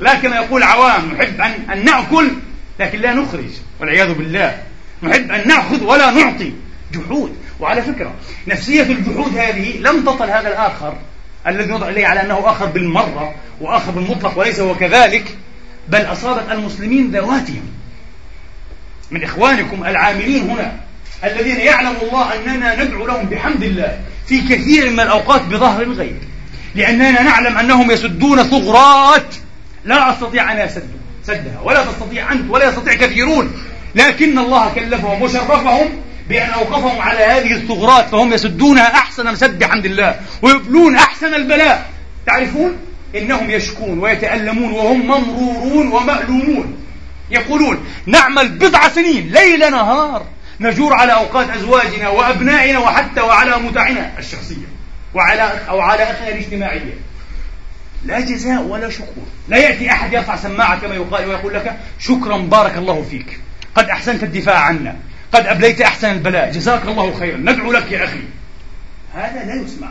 Speaker 1: لا كما يقول عوام نحب أن, أن نأكل لكن لا نخرج والعياذ بالله. نحب أن نأخذ ولا نعطي جحود. وعلى فكرة نفسية الجحود هذه لم تطل هذا الآخر. الذي يضع إليه على أنه آخر بالمرة وآخر بالمطلق وليس هو كذلك بل أصابت المسلمين ذواتهم. من إخوانكم العاملين هنا الذين يعلم الله أننا ندعو لهم بحمد الله في كثير من الأوقات بظهر الغيب لأننا نعلم أنهم يسدون ثغرات لا أستطيع أن أسد سدها ولا تستطيع أنت ولا يستطيع كثيرون لكن الله كلفهم وشرفهم بأن أوقفهم على هذه الثغرات فهم يسدونها أحسن مسد بحمد الله ويبلون أحسن البلاء. تعرفون؟ إنهم يشكون ويتألمون وهم ممرورون ومألومون. يقولون نعمل بضع سنين ليل نهار نجور على أوقات أزواجنا وأبنائنا وحتى وعلى متعنا الشخصية وعلى أو على أخنا الاجتماعية. لا جزاء ولا شكور. لا يأتي أحد يرفع سماعة كما يقال ويقول لك شكرا بارك الله فيك. قد أحسنت الدفاع عنا. قد أبليت أحسن البلاء. جزاك الله خيرا. ندعو لك يا أخي. هذا لا يسمع.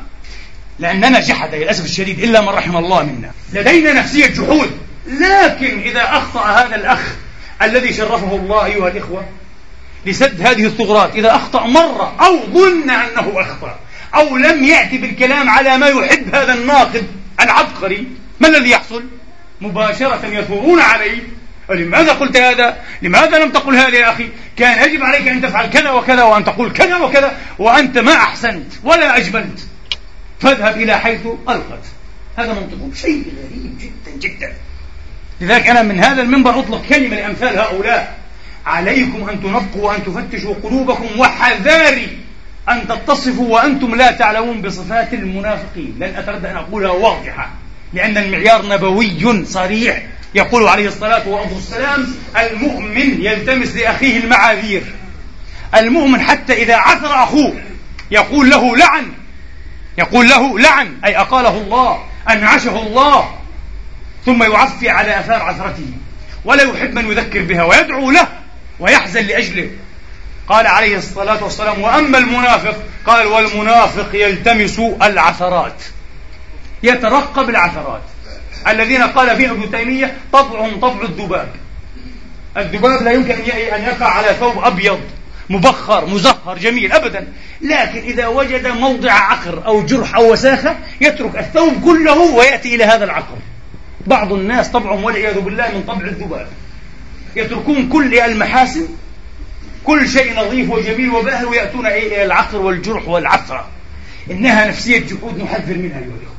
Speaker 1: لأننا جحد للأسف الشديد إلا من رحم الله منا. لدينا نفسية جحود. لكن إذا أخطأ هذا الأخ الذي شرفه الله أيها الإخوة لسد هذه الثغرات إذا أخطأ مرة أو ظن أنه أخطأ أو لم يأتي بالكلام على ما يحب هذا الناقد العبقري ما الذي يحصل؟ مباشرة يثورون عليه لماذا قلت هذا؟ لماذا لم تقل هذا يا أخي؟ كان يجب عليك أن تفعل كذا وكذا وأن تقول كذا وكذا وأنت ما أحسنت ولا أجملت. فاذهب إلى حيث ألقت. هذا منطق شيء غريب جدا جدا. لذلك أنا من هذا المنبر أطلق كلمة لأمثال هؤلاء. عليكم أن تنقوا وأن تفتشوا قلوبكم وحذاري أن تتصفوا وأنتم لا تعلمون بصفات المنافقين. لن أتردد أن أقولها واضحة لأن المعيار نبوي صريح. يقول عليه الصلاة والسلام المؤمن يلتمس لأخيه المعاذير. المؤمن حتى إذا عثر أخوه يقول له لعن يقول له لعن أي أقاله الله أنعشه الله ثم يعفي على آثار عثرته. ولا يحب من يذكر بها ويدعو له ويحزن لأجله. قال عليه الصلاة والسلام وأما المنافق قال والمنافق يلتمس العثرات يترقب العثرات. الذين قال فيهم ابن تيمية طبعهم طبع الذباب. الذباب لا يمكن أن يقع على ثوب أبيض مبخر مزهر جميل أبدا. لكن إذا وجد موضع عقر أو جرح أو وساخة يترك الثوب كله ويأتي إلى هذا العقر. بعض الناس طبعهم والعياذ بالله من طبع الذباب. يتركون كل المحاسن كل شيء نظيف وجميل وباهر ويأتون إلى العقر والجرح والعثرة. إنها نفسية جحود نحذر منها أيها الأخوة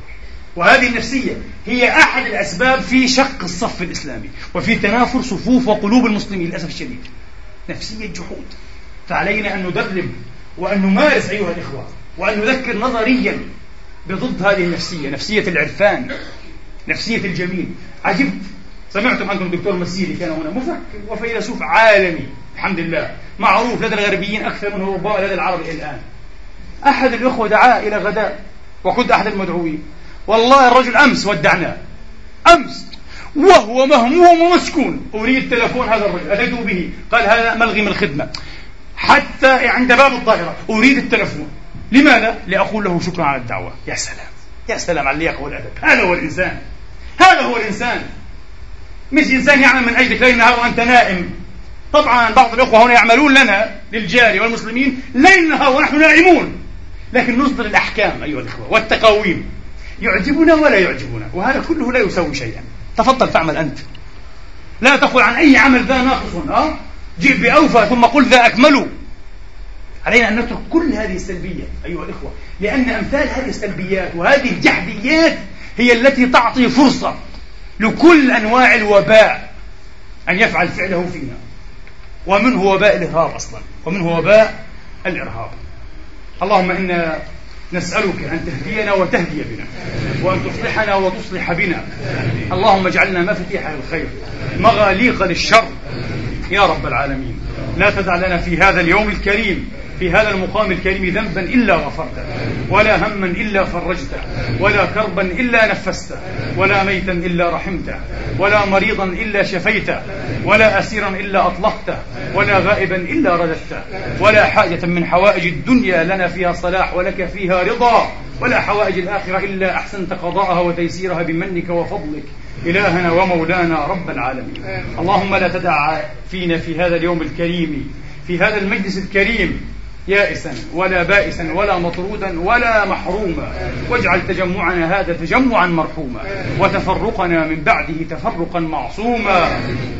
Speaker 1: وهذه النفسية هي أحد الأسباب في شق الصف الإسلامي وفي تنافر صفوف وقلوب المسلمين للأسف الشديد. نفسية جحود. فعلينا أن ندرب وأن نمارس أيها الإخوة وأن نذكر نظريا بضد هذه النفسية نفسية العرفان نفسية الجميل. عجبت سمعتم أنتم الدكتور مسيري كان هنا مفكر وفيلسوف عالمي الحمد لله. معروف لدى الغربيين أكثر منه ربما لدى العرب الآن. أحد الأخوة دعاه إلى غداء وكنت أحد المدعوين. والله الرجل أمس ودعناه أمس. وهو مهموم ومسكون. أريد تلفون هذا الرجل. أتيت به؟ قال هذا ملغي من الخدمة. حتى عند باب الطائرة أريد التلفون. لماذا؟ لأقول له شكرا على الدعوة. يا سلام. يا سلام على اللياقة والأدب. هذا هو الإنسان. هذا هو الإنسان. مش إنسان يعمل من أجلك. ليل نهار وأنت نائم. طبعا بعض الأخوة هنا يعملون لنا للجاري والمسلمين ليل نهار ونحن نائمون. لكن نصدر الأحكام أيها الأخوة والتقاويم. يعجبنا ولا يعجبنا وهذا كله لا يسوي شيئا. تفضل فاعمل أنت. لا تقل عن أي عمل ذا ناقص أه؟ جئ بأوفى ثم قل ذا أكمل. علينا أن نترك كل هذه السلبية أيها الإخوة لأن أمثال هذه السلبيات وهذه الجحديات هي التي تعطي فرصة لكل أنواع الوباء أن يفعل فعله فينا. ومنه وباء الإرهاب أصلا ومنه وباء الإرهاب. اللهم إنا نسألك أن تهدينا وتهدي بنا وأن تصلحنا وتصلح بنا. اللهم اجعلنا مفاتيح الخير مغاليق للشر. يا رب العالمين لا تدع لنا في هذا اليوم الكريم في هذا المقام الكريم ذنبا إلا غفرته ولا هما إلا فرجته ولا كربا إلا نفسته ولا ميتا إلا رحمته ولا مريضا إلا شفيته ولا أسيرا إلا أطلقته ولا غائبا إلا رددته ولا حاجة من حوائج الدنيا لنا فيها صلاح ولك فيها رضا ولا حوائج الآخرة إلا أحسنت قضاءها وتيسيرها بمنك وفضلك. إلهنا ومولانا رب العالمين. اللهم لا تدع فينا في هذا اليوم الكريم في هذا المجلس الكريم يائسا ولا بائسا ولا مطرودا ولا محروما. واجعل تجمعنا هذا تجمعا مرحوما. وتفرقنا من بعده تفرقا معصوما.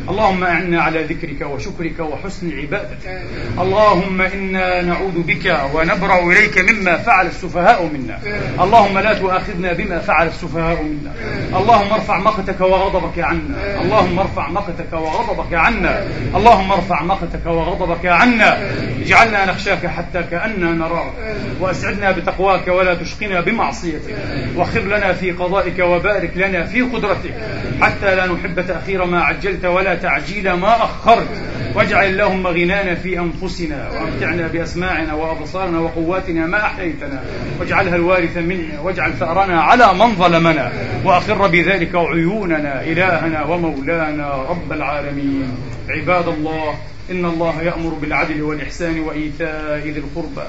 Speaker 1: اللهم أعنا على ذكرك وشكرك وحسن عبادتك. اللهم إنا نعوذ بك ونبرأ إليك مما فعل السفهاء منا. اللهم لا تؤاخذنا بما فعل السفهاء منا. اللهم ارفع مقتك وغضبك عنا. اللهم ارفع مقتك وغضبك عنا. اللهم ارفع مقتك وغضبك عنا. اجعلنا نخشاك حتى كأننا نراك وأسعدنا بتقواك ولا تشقنا بمعصيتك. واخر لنا في قضائك وبارك لنا في قدرتك. حتى لا نحب تأخير ما عجلت ولا تعجيل ما أخرت. واجعل اللهم غنانا في أنفسنا وأمتعنا بأسماعنا وأبصارنا وقواتنا ما أحييتنا. واجعلها الوارث منا. واجعل ثأرنا على من ظلمنا. وأقر بذلك عيوننا إلهنا ومولانا رب العالمين. عباد الله إن الله يأمر بالعدل والإحسان وإيتاء ذي القربى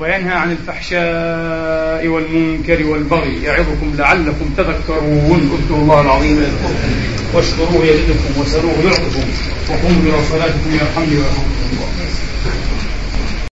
Speaker 1: وينهى عن الفحشاء والمنكر والبغي يعظكم لعلكم تذكرون. اذكروا الله العظيم يذكركم واشكروه يزدكم وسلوه يعطكم وقوموا إلى صلاتكم يرحمني ويرحمكم الله.